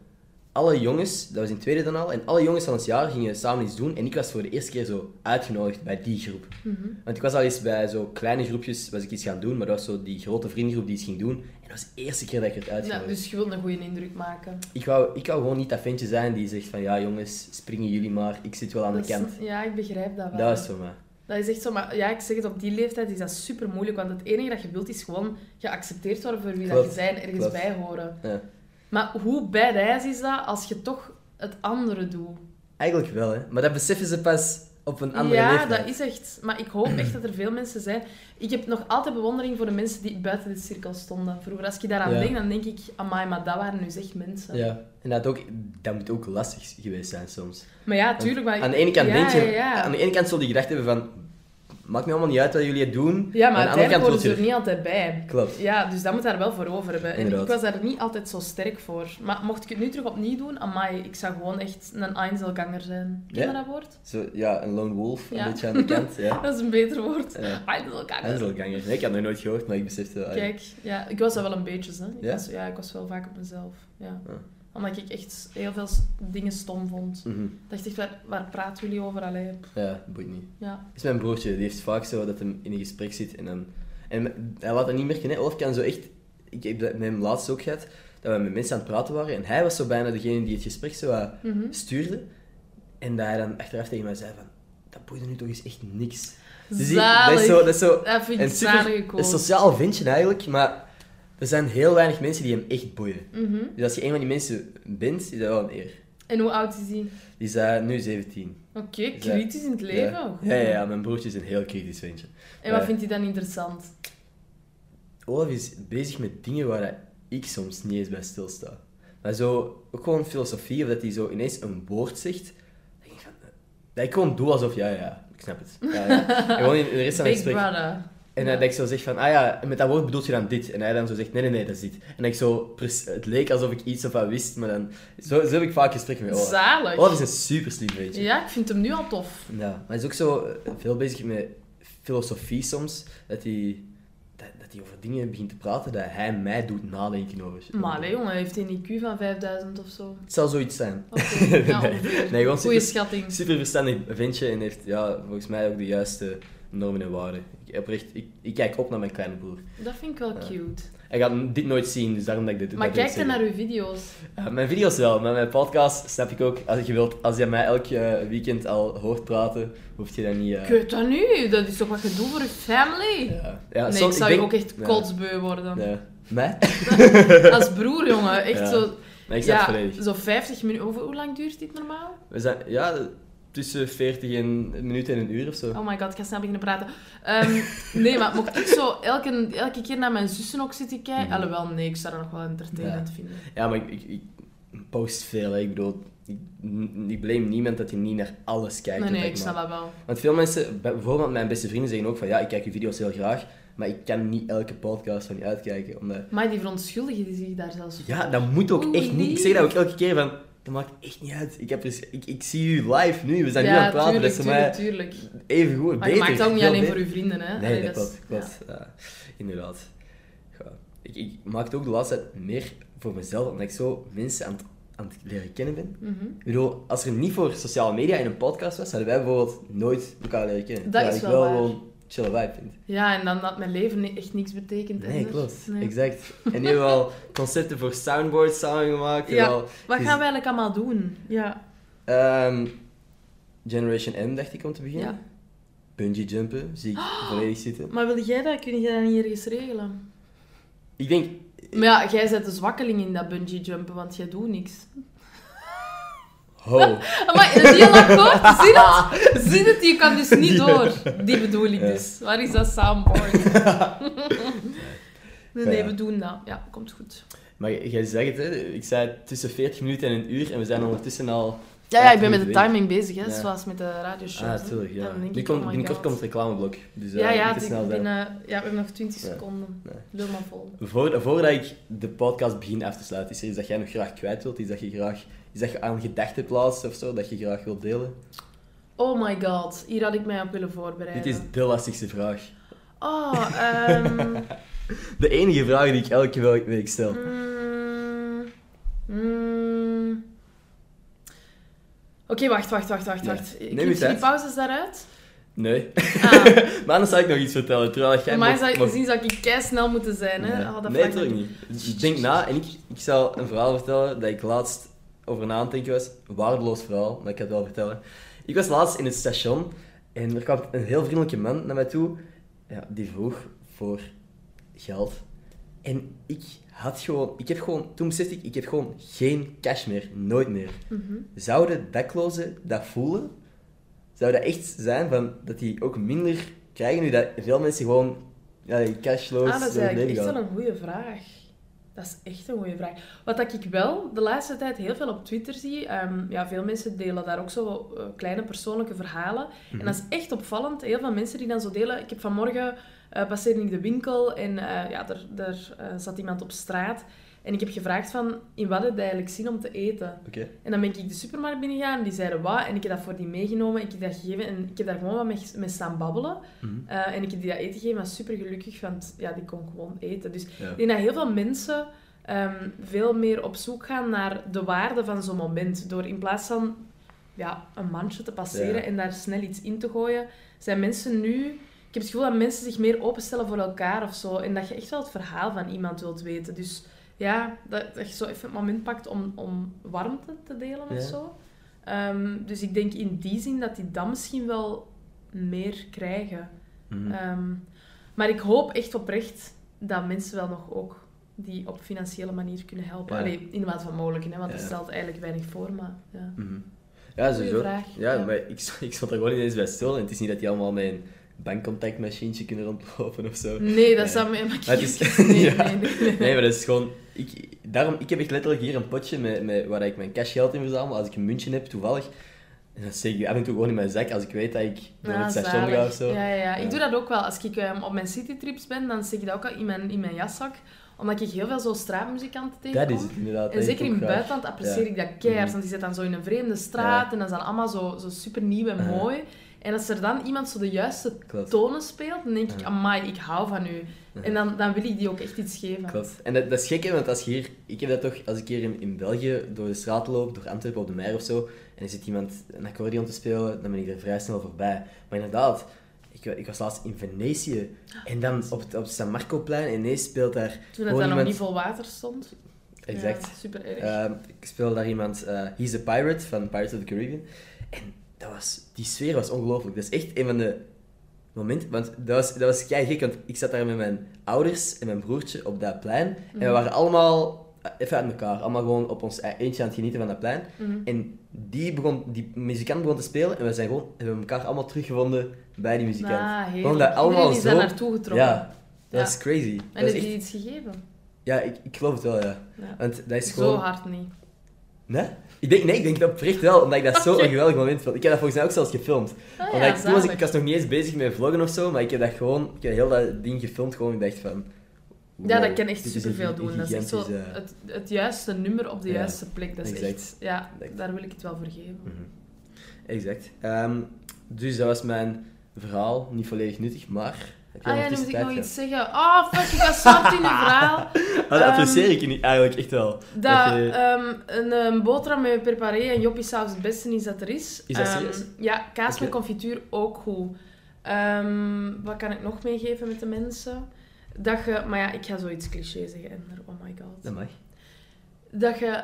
Alle jongens, dat was in het tweede dan al, en alle jongens van ons jaar gingen samen iets doen. En ik was voor de eerste keer zo uitgenodigd bij die groep. Mhm. Want ik was al eens bij zo kleine groepjes was ik iets gaan doen, maar dat was zo die grote vriendengroep die iets ging doen. En dat was de eerste keer dat ik Ja, uitgenodigd. dus je wilt een goede indruk maken. ik, wou, ik wou gewoon niet dat ventje zijn die zegt van ja jongens, springen jullie maar, ik zit wel aan Dat de is- kant. ja, ik begrijp dat wel. Dat was voor mij. Dat is echt zo, maar ja, ik zeg het, op die leeftijd is dat super moeilijk, want het enige dat je wilt is gewoon geaccepteerd worden voor wie dat je bent, ergens klopt. bij horen. Ja. Maar hoe badass is dat als je toch het andere doet? Eigenlijk wel, hè. Maar dat beseffen ze pas op een andere ja, leeftijd. dat is echt. Maar ik hoop echt dat er veel mensen zijn. Ik heb nog altijd bewondering voor de mensen die buiten de cirkel stonden. Vroeger, als ik daaraan Ja. denk, dan denk ik, amai, maar dat waren nu echt mensen. Ja, en dat, ook, dat moet ook lastig geweest zijn soms. Maar ja, tuurlijk. Maar Aan de ene kant ja, denk je, Ja, ja. aan de ene kant zul je gedacht hebben van, maakt me allemaal niet uit wat jullie het doen. Ja, maar uiteindelijk horen ze er niet altijd bij. Klopt. Ja, dus dat moet daar wel voor over hebben. En ik was daar niet altijd zo sterk voor. Maar mocht ik het nu terug opnieuw doen, amai, ik zou gewoon echt een Einzelganger zijn. Ken je Ja? dat woord? Zo, ja, een lone wolf, Ja. een beetje aan de kant. Ja. Dat is een beter woord. Ja. Einzelganger. Einzelganger. Nee, ik had nog nooit gehoord, maar ik besefte wel. Kijk, ja, ik was dat wel een beetje, hè. Ik Ja? Was, ja, ik was wel vaak op mezelf. Ja. Omdat ik echt heel veel dingen stom vond. Mhm. Ik dacht echt, waar, waar praten jullie over? Allee, pff, Ja, boeit niet. ja. Dat is mijn broertje, die heeft vaak zo dat hij in een gesprek zit en dan... En hij laat dat niet merken, hè. Olaf kan zo echt... Ik heb dat met hem laatst ook gehad, dat we met mensen aan het praten waren en hij was zo bijna degene die het gesprek zo wat Mhm. stuurde. En dat hij dan achteraf tegen mij zei van... Dat boeide nu toch eens echt niks. Dus dat is zo... Dat is zo Dat vind ik een super- een sociaal ventje eigenlijk, maar er zijn heel weinig mensen die hem echt boeien. Mhm. Dus als je een van die mensen bent, is dat wel een eer. En hoe oud is hij? Die is eh, nu 17. Oké, kritisch in het leven. Ja. Ja, ja, ja, mijn broertje is een heel kritisch ventje. En wat Ja. vindt hij dan interessant? Olaf is bezig met dingen waar ik soms niet eens bij stilsta. Maar zo, ook gewoon filosofie, of dat hij zo ineens een woord zegt, dat ik, van, eh, dat ik gewoon doe alsof, ja, ja, ik snap het. Ja, ja. En gewoon in de rest van het gesprek. brother. En Ja. dat ik zo zeg van, ah ja, met dat woord bedoel je dan dit. En hij dan zo zegt, nee, nee, nee, dat is dit. En ik zo, het leek alsof ik iets of wat wist, maar dan... Zo, zo heb ik vaak gesprekken met Olaf. Zalig. Olaf is een super slim beetje. Ja, ik vind hem nu al tof. Ja, maar hij is ook zo eh, veel bezig met filosofie soms, dat hij, dat, dat hij over dingen begint te praten dat hij mij doet nadenken over. Maar allee, jongen, hij heeft een IQ van 5000 of zo. Het zal zoiets zijn. Ja, Nee. Nee, gewoon super, schatting. super verstandig ventje en heeft ja, volgens mij ook de juiste normen en waarden. Ik, oprecht, ik, ik kijk op naar mijn kleine broer. Dat vind ik wel cute. Hij gaat dit nooit zien, dus daarom dat ik dit Maar dat wil kijk dan naar uw video's. Mijn video's wel, maar mijn podcast snap ik ook. Als je wilt, als je mij elk eh, weekend al hoort praten, hoef je dat niet... Ik weet dat nu. Dat is toch wat je doet voor je family? ja. Ja, nee, soms- ik zou denk- ook echt kotsbeu worden. Ja. Mij? Als broer, jongen. Echt Ja. zo... Nee, ik Ja, zo 50 minuten. Hoe, hoe lang duurt dit normaal? We zijn, ja, tussen 40 en een minuut en een uur of zo. Oh my god, ik ga snel beginnen praten. Ehm, nee, maar mocht ik zo elke, elke keer naar mijn zussen ook zitten kijken... Mhm. Alhoewel, nee, ik zou dat nog wel entertainend vinden. Ja, maar ik, ik, ik- post veel. Hè. Ik bedoel, ik, ik blame niemand dat hij niet naar alles kijkt. Nee, nee, ik snap dat wel. Want veel mensen, bij- bijvoorbeeld mijn beste vrienden, zeggen ook van ja, ik kijk je video's heel graag, maar ik kan niet elke podcast van je uitkijken. Omdat... Maar die verontschuldigen die zich daar zelfs voor. Ja, dat moet ook Oeh, echt niet. Ik zeg dat ook elke keer van, dat maakt echt niet uit. Ik, heb dus, ik, ik zie u live nu, we zijn nu aan het praten, tuurlijk, dat is mij tuurlijk, even goed, Maar beter. je maakt dat ook niet alleen beter. voor je vrienden, hè? Nee, Allee, dat is- klopt, klopt. Ja, inderdaad. Ja. Ik, ik maak het ook de laatste tijd meer voor mezelf, omdat ik zo mensen aan het, aan het leren kennen ben. Mhm. Ik bedoel, als er niet voor sociale media in een podcast was, hadden wij bijvoorbeeld nooit elkaar leren kennen. Dat is wel waar. gewoon chille vibe. Ja, en dan dat mijn leven echt niks betekent. Nee, klopt. Nee. Exact. En die hebben wel concepten voor soundboards samengemaakt. en Ja. wel- Wat gaan we eigenlijk allemaal doen? Ja. Ehm, Generation M dacht ik om te beginnen. ja. Bungee jumpen, zie ik volledig zitten. Maar wil jij dat? Kun jij dat niet ergens regelen? Ik denk, Maar ja, jij bent de zwakkeling in dat bungee jumpen, want jij doet niks. Ho. Maar in een heel akkoord, zie het? Zie het? Je kan dus niet door. Die bedoel ik Ja. dus. Waar is dat soundboard? Nee, nee, Ja. we doen dat. Ja, komt goed. Maar jij zegt het, hè. ik zei tussen 40 minuten en een uur en we zijn ondertussen al... Ja, ja, ik ben met de timing bezig, hè, Ja. zoals met de radioshows. Ah, tuurlijk, ja. Nu ik, komt, oh binnenkort komt het reclameblok. Dus eh, Ja, ja, moet het, het snel binnen, ja, we hebben nog 20 Ja. seconden. Nee. Lul maar vol. Voor, voordat ik de podcast begin af te sluiten, is er iets dat jij nog graag kwijt wilt? Iets dat je graag iets dat je aan gedacht hebt laatst of zo, dat je graag wilt delen? Oh my god, hier had ik mij op willen voorbereiden. Dit is de lastigste vraag. Oh, ehm... De enige vraag die ik elke week stel. mm, mm. Oké, wacht, wacht, wacht, wacht, wacht. Neem Knip je die pauzes daaruit? Nee. Ah, maar anders zal ik nog iets vertellen. Terwijl jij mag- zou je mag- gezien zou ik kei snel moeten zijn, hè? Nee, Oh, dat nee me niet. Ik denk na en ik, ik zal een verhaal vertellen dat ik laatst over na aan het denken was. Een waardeloos verhaal, maar ik ga het wel vertellen. Ik was laatst in het station en er kwam een heel vriendelijke man naar mij toe. Ja, die vroeg voor geld. En ik had gewoon, ik heb gewoon, toen besefte ik, ik heb gewoon geen cash meer. Nooit meer. Mhm. Zouden daklozen dat voelen? Zou dat echt zijn van, dat die ook minder krijgen nu dat veel mensen gewoon ja, cashloos Ah, dat is eigenlijk echt wel een goede vraag. Dat is echt een goede vraag. Wat dat ik wel de laatste tijd heel veel op Twitter zie, ehm, ja, veel mensen delen daar ook zo eh, kleine persoonlijke verhalen. Mhm. En dat is echt opvallend. Heel veel mensen die dan zo delen. Ik heb vanmorgen eh passeerde ik de winkel en eh, ja, er, er eh, zat iemand op straat. En ik heb gevraagd van, in wat heb je eigenlijk zin om te eten? En dan ben ik de supermarkt binnengegaan en die zeiden wat. En ik heb dat voor die meegenomen. Ik heb dat gegeven en ik heb daar gewoon wat mee, mee staan babbelen. Mhm. Eh, en ik heb die dat eten gegeven, was super gelukkig, want ja, die kon gewoon eten. Dus Ja. ik denk dat heel veel mensen ehm, veel meer op zoek gaan naar de waarde van zo'n moment. Door in plaats van ja, een mandje te passeren Ja. en daar snel iets in te gooien, zijn mensen nu... Ik heb het gevoel dat mensen zich meer openstellen voor elkaar of zo. En dat je echt wel het verhaal van iemand wilt weten. Dus ja, dat, dat je zo even het moment pakt om, om warmte te delen Ja. of zo. Ehm, dus ik denk in die zin dat die dan misschien wel meer krijgen. Mhm. Ehm, maar ik hoop echt oprecht dat mensen wel nog ook die op financiële manier kunnen helpen. Ja. Allee, in de mate van mogelijk, hè, want Ja. dat stelt eigenlijk weinig voor, maar ja. Mhm. Ja, sowieso. vraag, Ja, maar ik, ik stond er gewoon ineens bij stil. En het is niet dat die allemaal met een bankcontactmachientje kunnen rondlopen of zo. Nee, dat zou mij... Maar is- Nee, nee, maar dat is gewoon... Ik, daarom, ik heb echt letterlijk hier een potje met, met, waar ik mijn cashgeld in verzamel. Als ik een muntje heb, toevallig. En dat steek ik af en toe gewoon in mijn zak als ik weet dat ik door Ah, het station zalig. ga of zo. Ja, ja, ja. Ik doe dat ook wel. Als ik ehm, op mijn citytrips ben, dan steek ik dat ook al in mijn, in mijn jaszak. Omdat ik heel veel zo straatmuzikanten tegenkom. Dat is het inderdaad. En zeker in het buitenland apprecieer Ja. ik dat keihard. Mhm. Want die zit dan zo in een vreemde straat Ja. en dat is dan allemaal zo, zo super nieuw en mooi. En als er dan iemand zo de juiste Klopt. tonen speelt, dan denk ik, Ja. amai, ik hou van u. En dan, dan wil ik die ook echt iets geven. Klopt. En dat, dat is gek, hè, want als je hier... Ik heb dat toch, als ik hier in, in België door de straat loop, door Antwerpen op de Meer of zo, en er zit iemand een accordeon te spelen, dan ben ik er vrij snel voorbij. Maar inderdaad, ik, ik was laatst in Venetië, en dan op het, op San Marcoplein, en ineens speelt daar Toen het dan nog niet vol water stond. Exact. Ja, super erg. Ehm, ik speel daar iemand, eh He's a Pirate van Pirates of the Caribbean. En dat was, die sfeer was ongelooflijk. Dat is echt een van de momenten, want dat was, dat was kei gek, want ik zat daar met mijn ouders en mijn broertje op dat plein. En we Mhm. waren allemaal eh, even uit elkaar, allemaal gewoon op ons e- eentje aan het genieten van dat plein. Mhm. En die, begon, die muzikant begon te spelen en we zijn gewoon, hebben elkaar allemaal teruggevonden bij die muzikant. Ah. Gewoon dat allemaal Iedereen is daar zo- naartoe getrokken. ja, dat Ja. is crazy. En heb je echt, iets gegeven? ja, ik, ik geloof het wel, ja. Ja. Want dat is Zo gewoon... hard niet. Nee? Ik denk, nee, ik denk dat oprecht wel, omdat ik dat zo een geweldig moment vond. Ik heb dat volgens mij ook zelfs gefilmd. Ah, omdat ik, toen was ik, was nog niet eens bezig met vloggen of zo, maar ik heb dat gewoon, ik heb heel dat ding gefilmd, gewoon ik dacht van... Ja, dat kan echt superveel doen. Dat is echt zo het, het juiste nummer op de Ja, juiste plek. Dat is exact. echt... Ja, Exact. daar wil ik het wel voor geven. Mhm. Exact. Ehm, dus dat was mijn verhaal. Niet volledig nuttig, maar... Ah ja, nu moet ik nog iets zeggen. Oh, fuck, ik was zwart in je verhaal. Dat Ehm, apprecieer ik niet, eigenlijk echt wel. Dat je- ehm, een, een boterham met preparé en joppie saus het beste is dat er is. Is dat Ehm, serieus? ja, kaas met confituur ook goed. Ehm, wat kan ik nog meegeven met de mensen? Dat je... Maar ja, ik ga zoiets cliché zeggen, Ender. Oh my god. Dat mag. Dat je...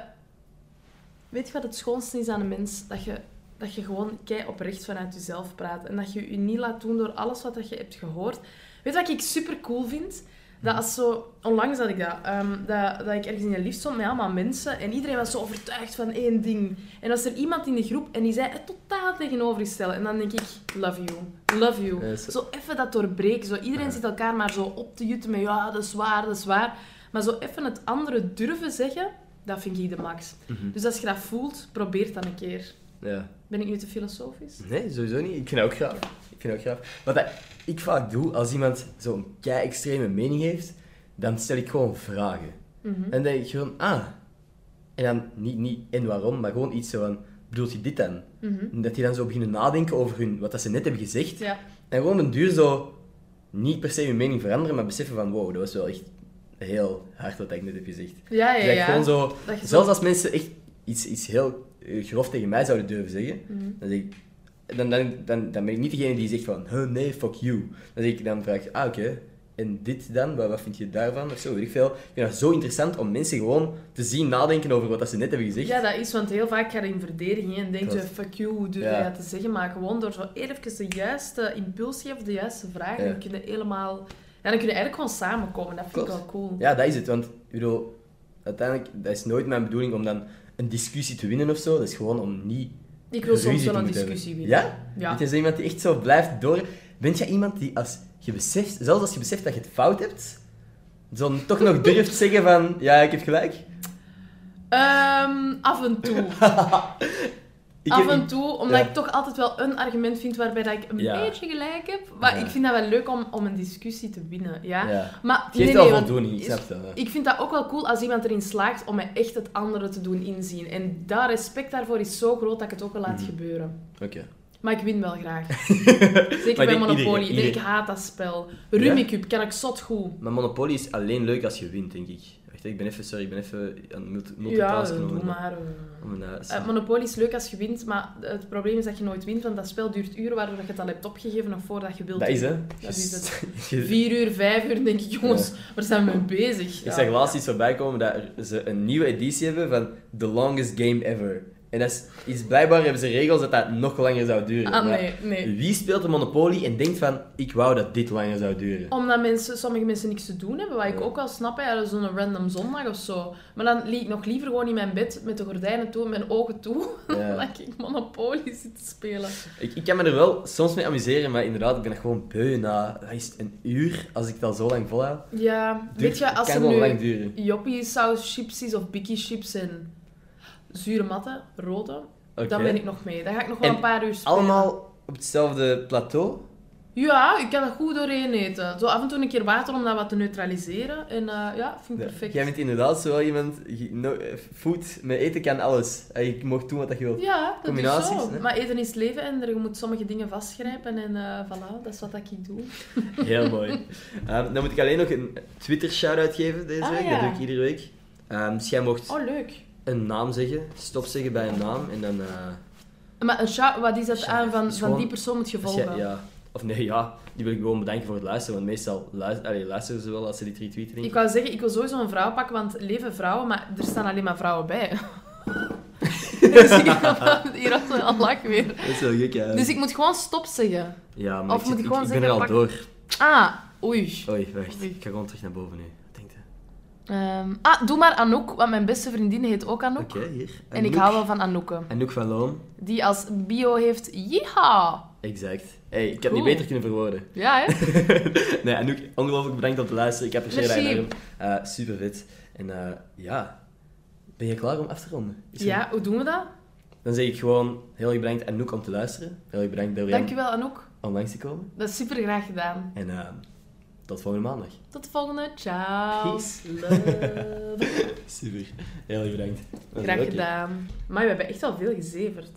Weet je wat het schoonste is aan een mens? Dat je, dat je gewoon kei oprecht vanuit jezelf praat. En dat je je niet laat doen door alles wat dat je hebt gehoord. Weet je wat ik super cool vind? Dat als zo... Onlangs had ik dat. ehm, dat, dat ik ergens in een lift stond met allemaal mensen. En iedereen was zo overtuigd van één ding. En was er iemand in de groep en die zei het totaal tegenovergestelde. En dan denk ik, love you. Love you. Zo- even dat doorbreken. Zo, iedereen Ja. zit elkaar maar zo op te jutten met ja, dat is waar, dat is waar. Maar zo even het andere durven zeggen, dat vind ik de max. Mhm. Dus als je dat voelt, probeer het dan een keer. Ja. Ben ik nu te filosofisch? Nee, sowieso niet. Ik vind dat ook graag. Ik vind ook graag. Wat dat ik vaak doe, als iemand zo'n kei-extreme mening heeft, dan stel ik gewoon vragen. Mhm. En dan denk ik gewoon, ah. En dan niet, niet en waarom, maar gewoon iets zo van, bedoelt je dit dan? Mhm. En dat die dan zo beginnen nadenken over hun, wat dat ze net hebben gezegd. Ja. En gewoon een duur zo, niet per se hun mening veranderen, maar beseffen van, wow, dat was wel echt heel hard wat ik net heb gezegd. Ja, ja, Dus ja. gewoon zo, Dat zelfs als mensen echt iets, iets heel grof tegen mij zouden durven zeggen, Mhm. dan, zeg ik, dan, dan, dan, dan ben ik niet degene die zegt van, huh, nee, fuck you. Dan, zeg ik, dan vraag ik, ah, oké, en dit dan? Wat, wat vind je daarvan? Of zo, weet ik veel. Ik vind dat zo interessant om mensen gewoon te zien nadenken over wat dat ze net hebben gezegd. Ja, dat is, want heel vaak ga je in verdediging en denk je, fuck you, hoe durf Ja. je dat te zeggen? Maar gewoon door zo even de juiste impuls te geven, de juiste vragen, Ja. dan kun je helemaal... Ja, dan kun je eigenlijk gewoon samenkomen. Dat vind ik wel cool. Ja, dat is het. Want, ik bedoel, uiteindelijk, dat is nooit mijn bedoeling om dan een discussie te winnen of zo. Dat is gewoon om niet Ik wil soms wel een discussie hebben. winnen. Ja? Ja. Het is iemand die echt zo blijft door... Bent jij iemand die als je beseft, zelfs als je beseft dat je het fout hebt, zo toch nog durft zeggen van, ja, ik heb gelijk? Ehm, af en toe. Ik af en toe, omdat ja. ik toch altijd wel een argument vind waarbij dat ik een Ja. beetje gelijk heb. Maar Ja. ik vind dat wel leuk om, om een discussie te winnen. Ja? Maar Het geeft nee, nee, voldoening, ik snap dat. Ik vind dat ook wel cool als iemand erin slaagt om mij echt het andere te doen inzien. En dat respect daarvoor is zo groot dat ik het ook wel laat Mhm. gebeuren. Oké. Maar ik win wel graag. Zeker bij Monopoly. iedereen- Nee, ik haat dat spel. Rummikub kan ik zot goed. Maar Monopoly is alleen leuk als je wint, denk ik. Wacht, ik ben even, sorry, ik ben even aan het multi- Ja, multitasken. om doe maar. om een, eh, Eh, Monopoly is leuk als je wint, maar het probleem is dat je nooit wint, want dat spel duurt uren, waardoor je het al hebt opgegeven nog voordat je wilt dat is, hè? Dat is het. Vier uur, vijf uur, denk ik, jongens, waar zijn we mee bezig? Ik zag laatst iets voorbij komen dat ze een nieuwe editie hebben van The Longest Game Ever. En dat is, is blijkbaar hebben ze regels dat dat nog langer zou duren. Ah, nee, nee. Wie speelt de Monopoly en denkt van, ik wou dat dit langer zou duren? Omdat mensen, sommige mensen niks te doen hebben, wat ik Ja. ook wel snap, hè, zo'n random zondag of zo. Maar dan lieg ik nog liever gewoon in mijn bed met de gordijnen toe en mijn ogen toe, Ja. dat ik Monopoly zit te spelen. Ik, ik kan me er wel soms mee amuseren, maar inderdaad, ik ben echt gewoon beu na wat is een uur, als ik het al zo lang volhoud. Ja, Duurt- weet je, als er gewoon nu lang duren. joppie saus chips is of bikkie chips en zure matten, rode, Oké. dan ben ik nog mee. Dan ga ik nog wel En een paar uur spelen. Allemaal op hetzelfde plateau? Ja, ik kan dat goed doorheen eten. Zo af en toe een keer water om dat wat te neutraliseren. En eh, ja, vind ik perfect. Jij bent inderdaad zo wel iemand, eh, food, met eten kan alles. En Je mag doen wat je wilt. Ja, dat is zo. hè? Maar eten is leven en er, je moet sommige dingen vastgrijpen. En eh voilà, dat is wat ik doe. Heel mooi. Ehm, dan moet ik alleen nog een Twitter-shout-out geven deze Ah, week. ja. Dat doe ik iedere week. Dus jij mocht Oh, leuk. Een naam zeggen, stop zeggen bij een naam en dan... eh, Maar een shout, wat is dat Shout, aan van, van gewoon- die persoon moet je volgen? ja, of nee, ja, die wil ik gewoon bedanken voor het luisteren, want meestal luisteren, allee, luisteren ze wel als ze die retweeten. Ik wou zeggen, ik wil sowieso een vrouw pakken, want leven vrouwen, maar er staan alleen maar vrouwen bij. dus ik hier had al lach weer. Dat is wel gek, ja. Dus ik moet gewoon stop zeggen. Ja, maar of ik, moet ik gewoon ik ben er al pak- door. Ah, oei. Oei, wacht. Oei. Ik ga gewoon terug naar boven nu. Ehm, ah, doe maar Anouk, want mijn beste vriendin heet ook Anouk. Oké, hier. En ik hou wel van Anouke. Anouk van Loom. Die als bio heeft Jiha. Exact. hey, ik heb niet beter kunnen verwoorden. Ja, hè? nee, Anouk, ongelooflijk bedankt om te luisteren. Ik apprecieer zeer naar uh, eh, Super vet. En eh, ja, ben je klaar om af te ronden? Ja, hoe doen we dat? Dan zeg ik gewoon heel erg bedankt Anouk om te luisteren. Heel erg bedankt Dorian. Dankjewel Anouk. Om langs te komen. Dat is super graag gedaan. En... Uh, tot volgende maandag. Tot de volgende. Ciao. Peace. Super. Heel erg bedankt. Graag gedaan. Maar we hebben echt al veel gezeverd.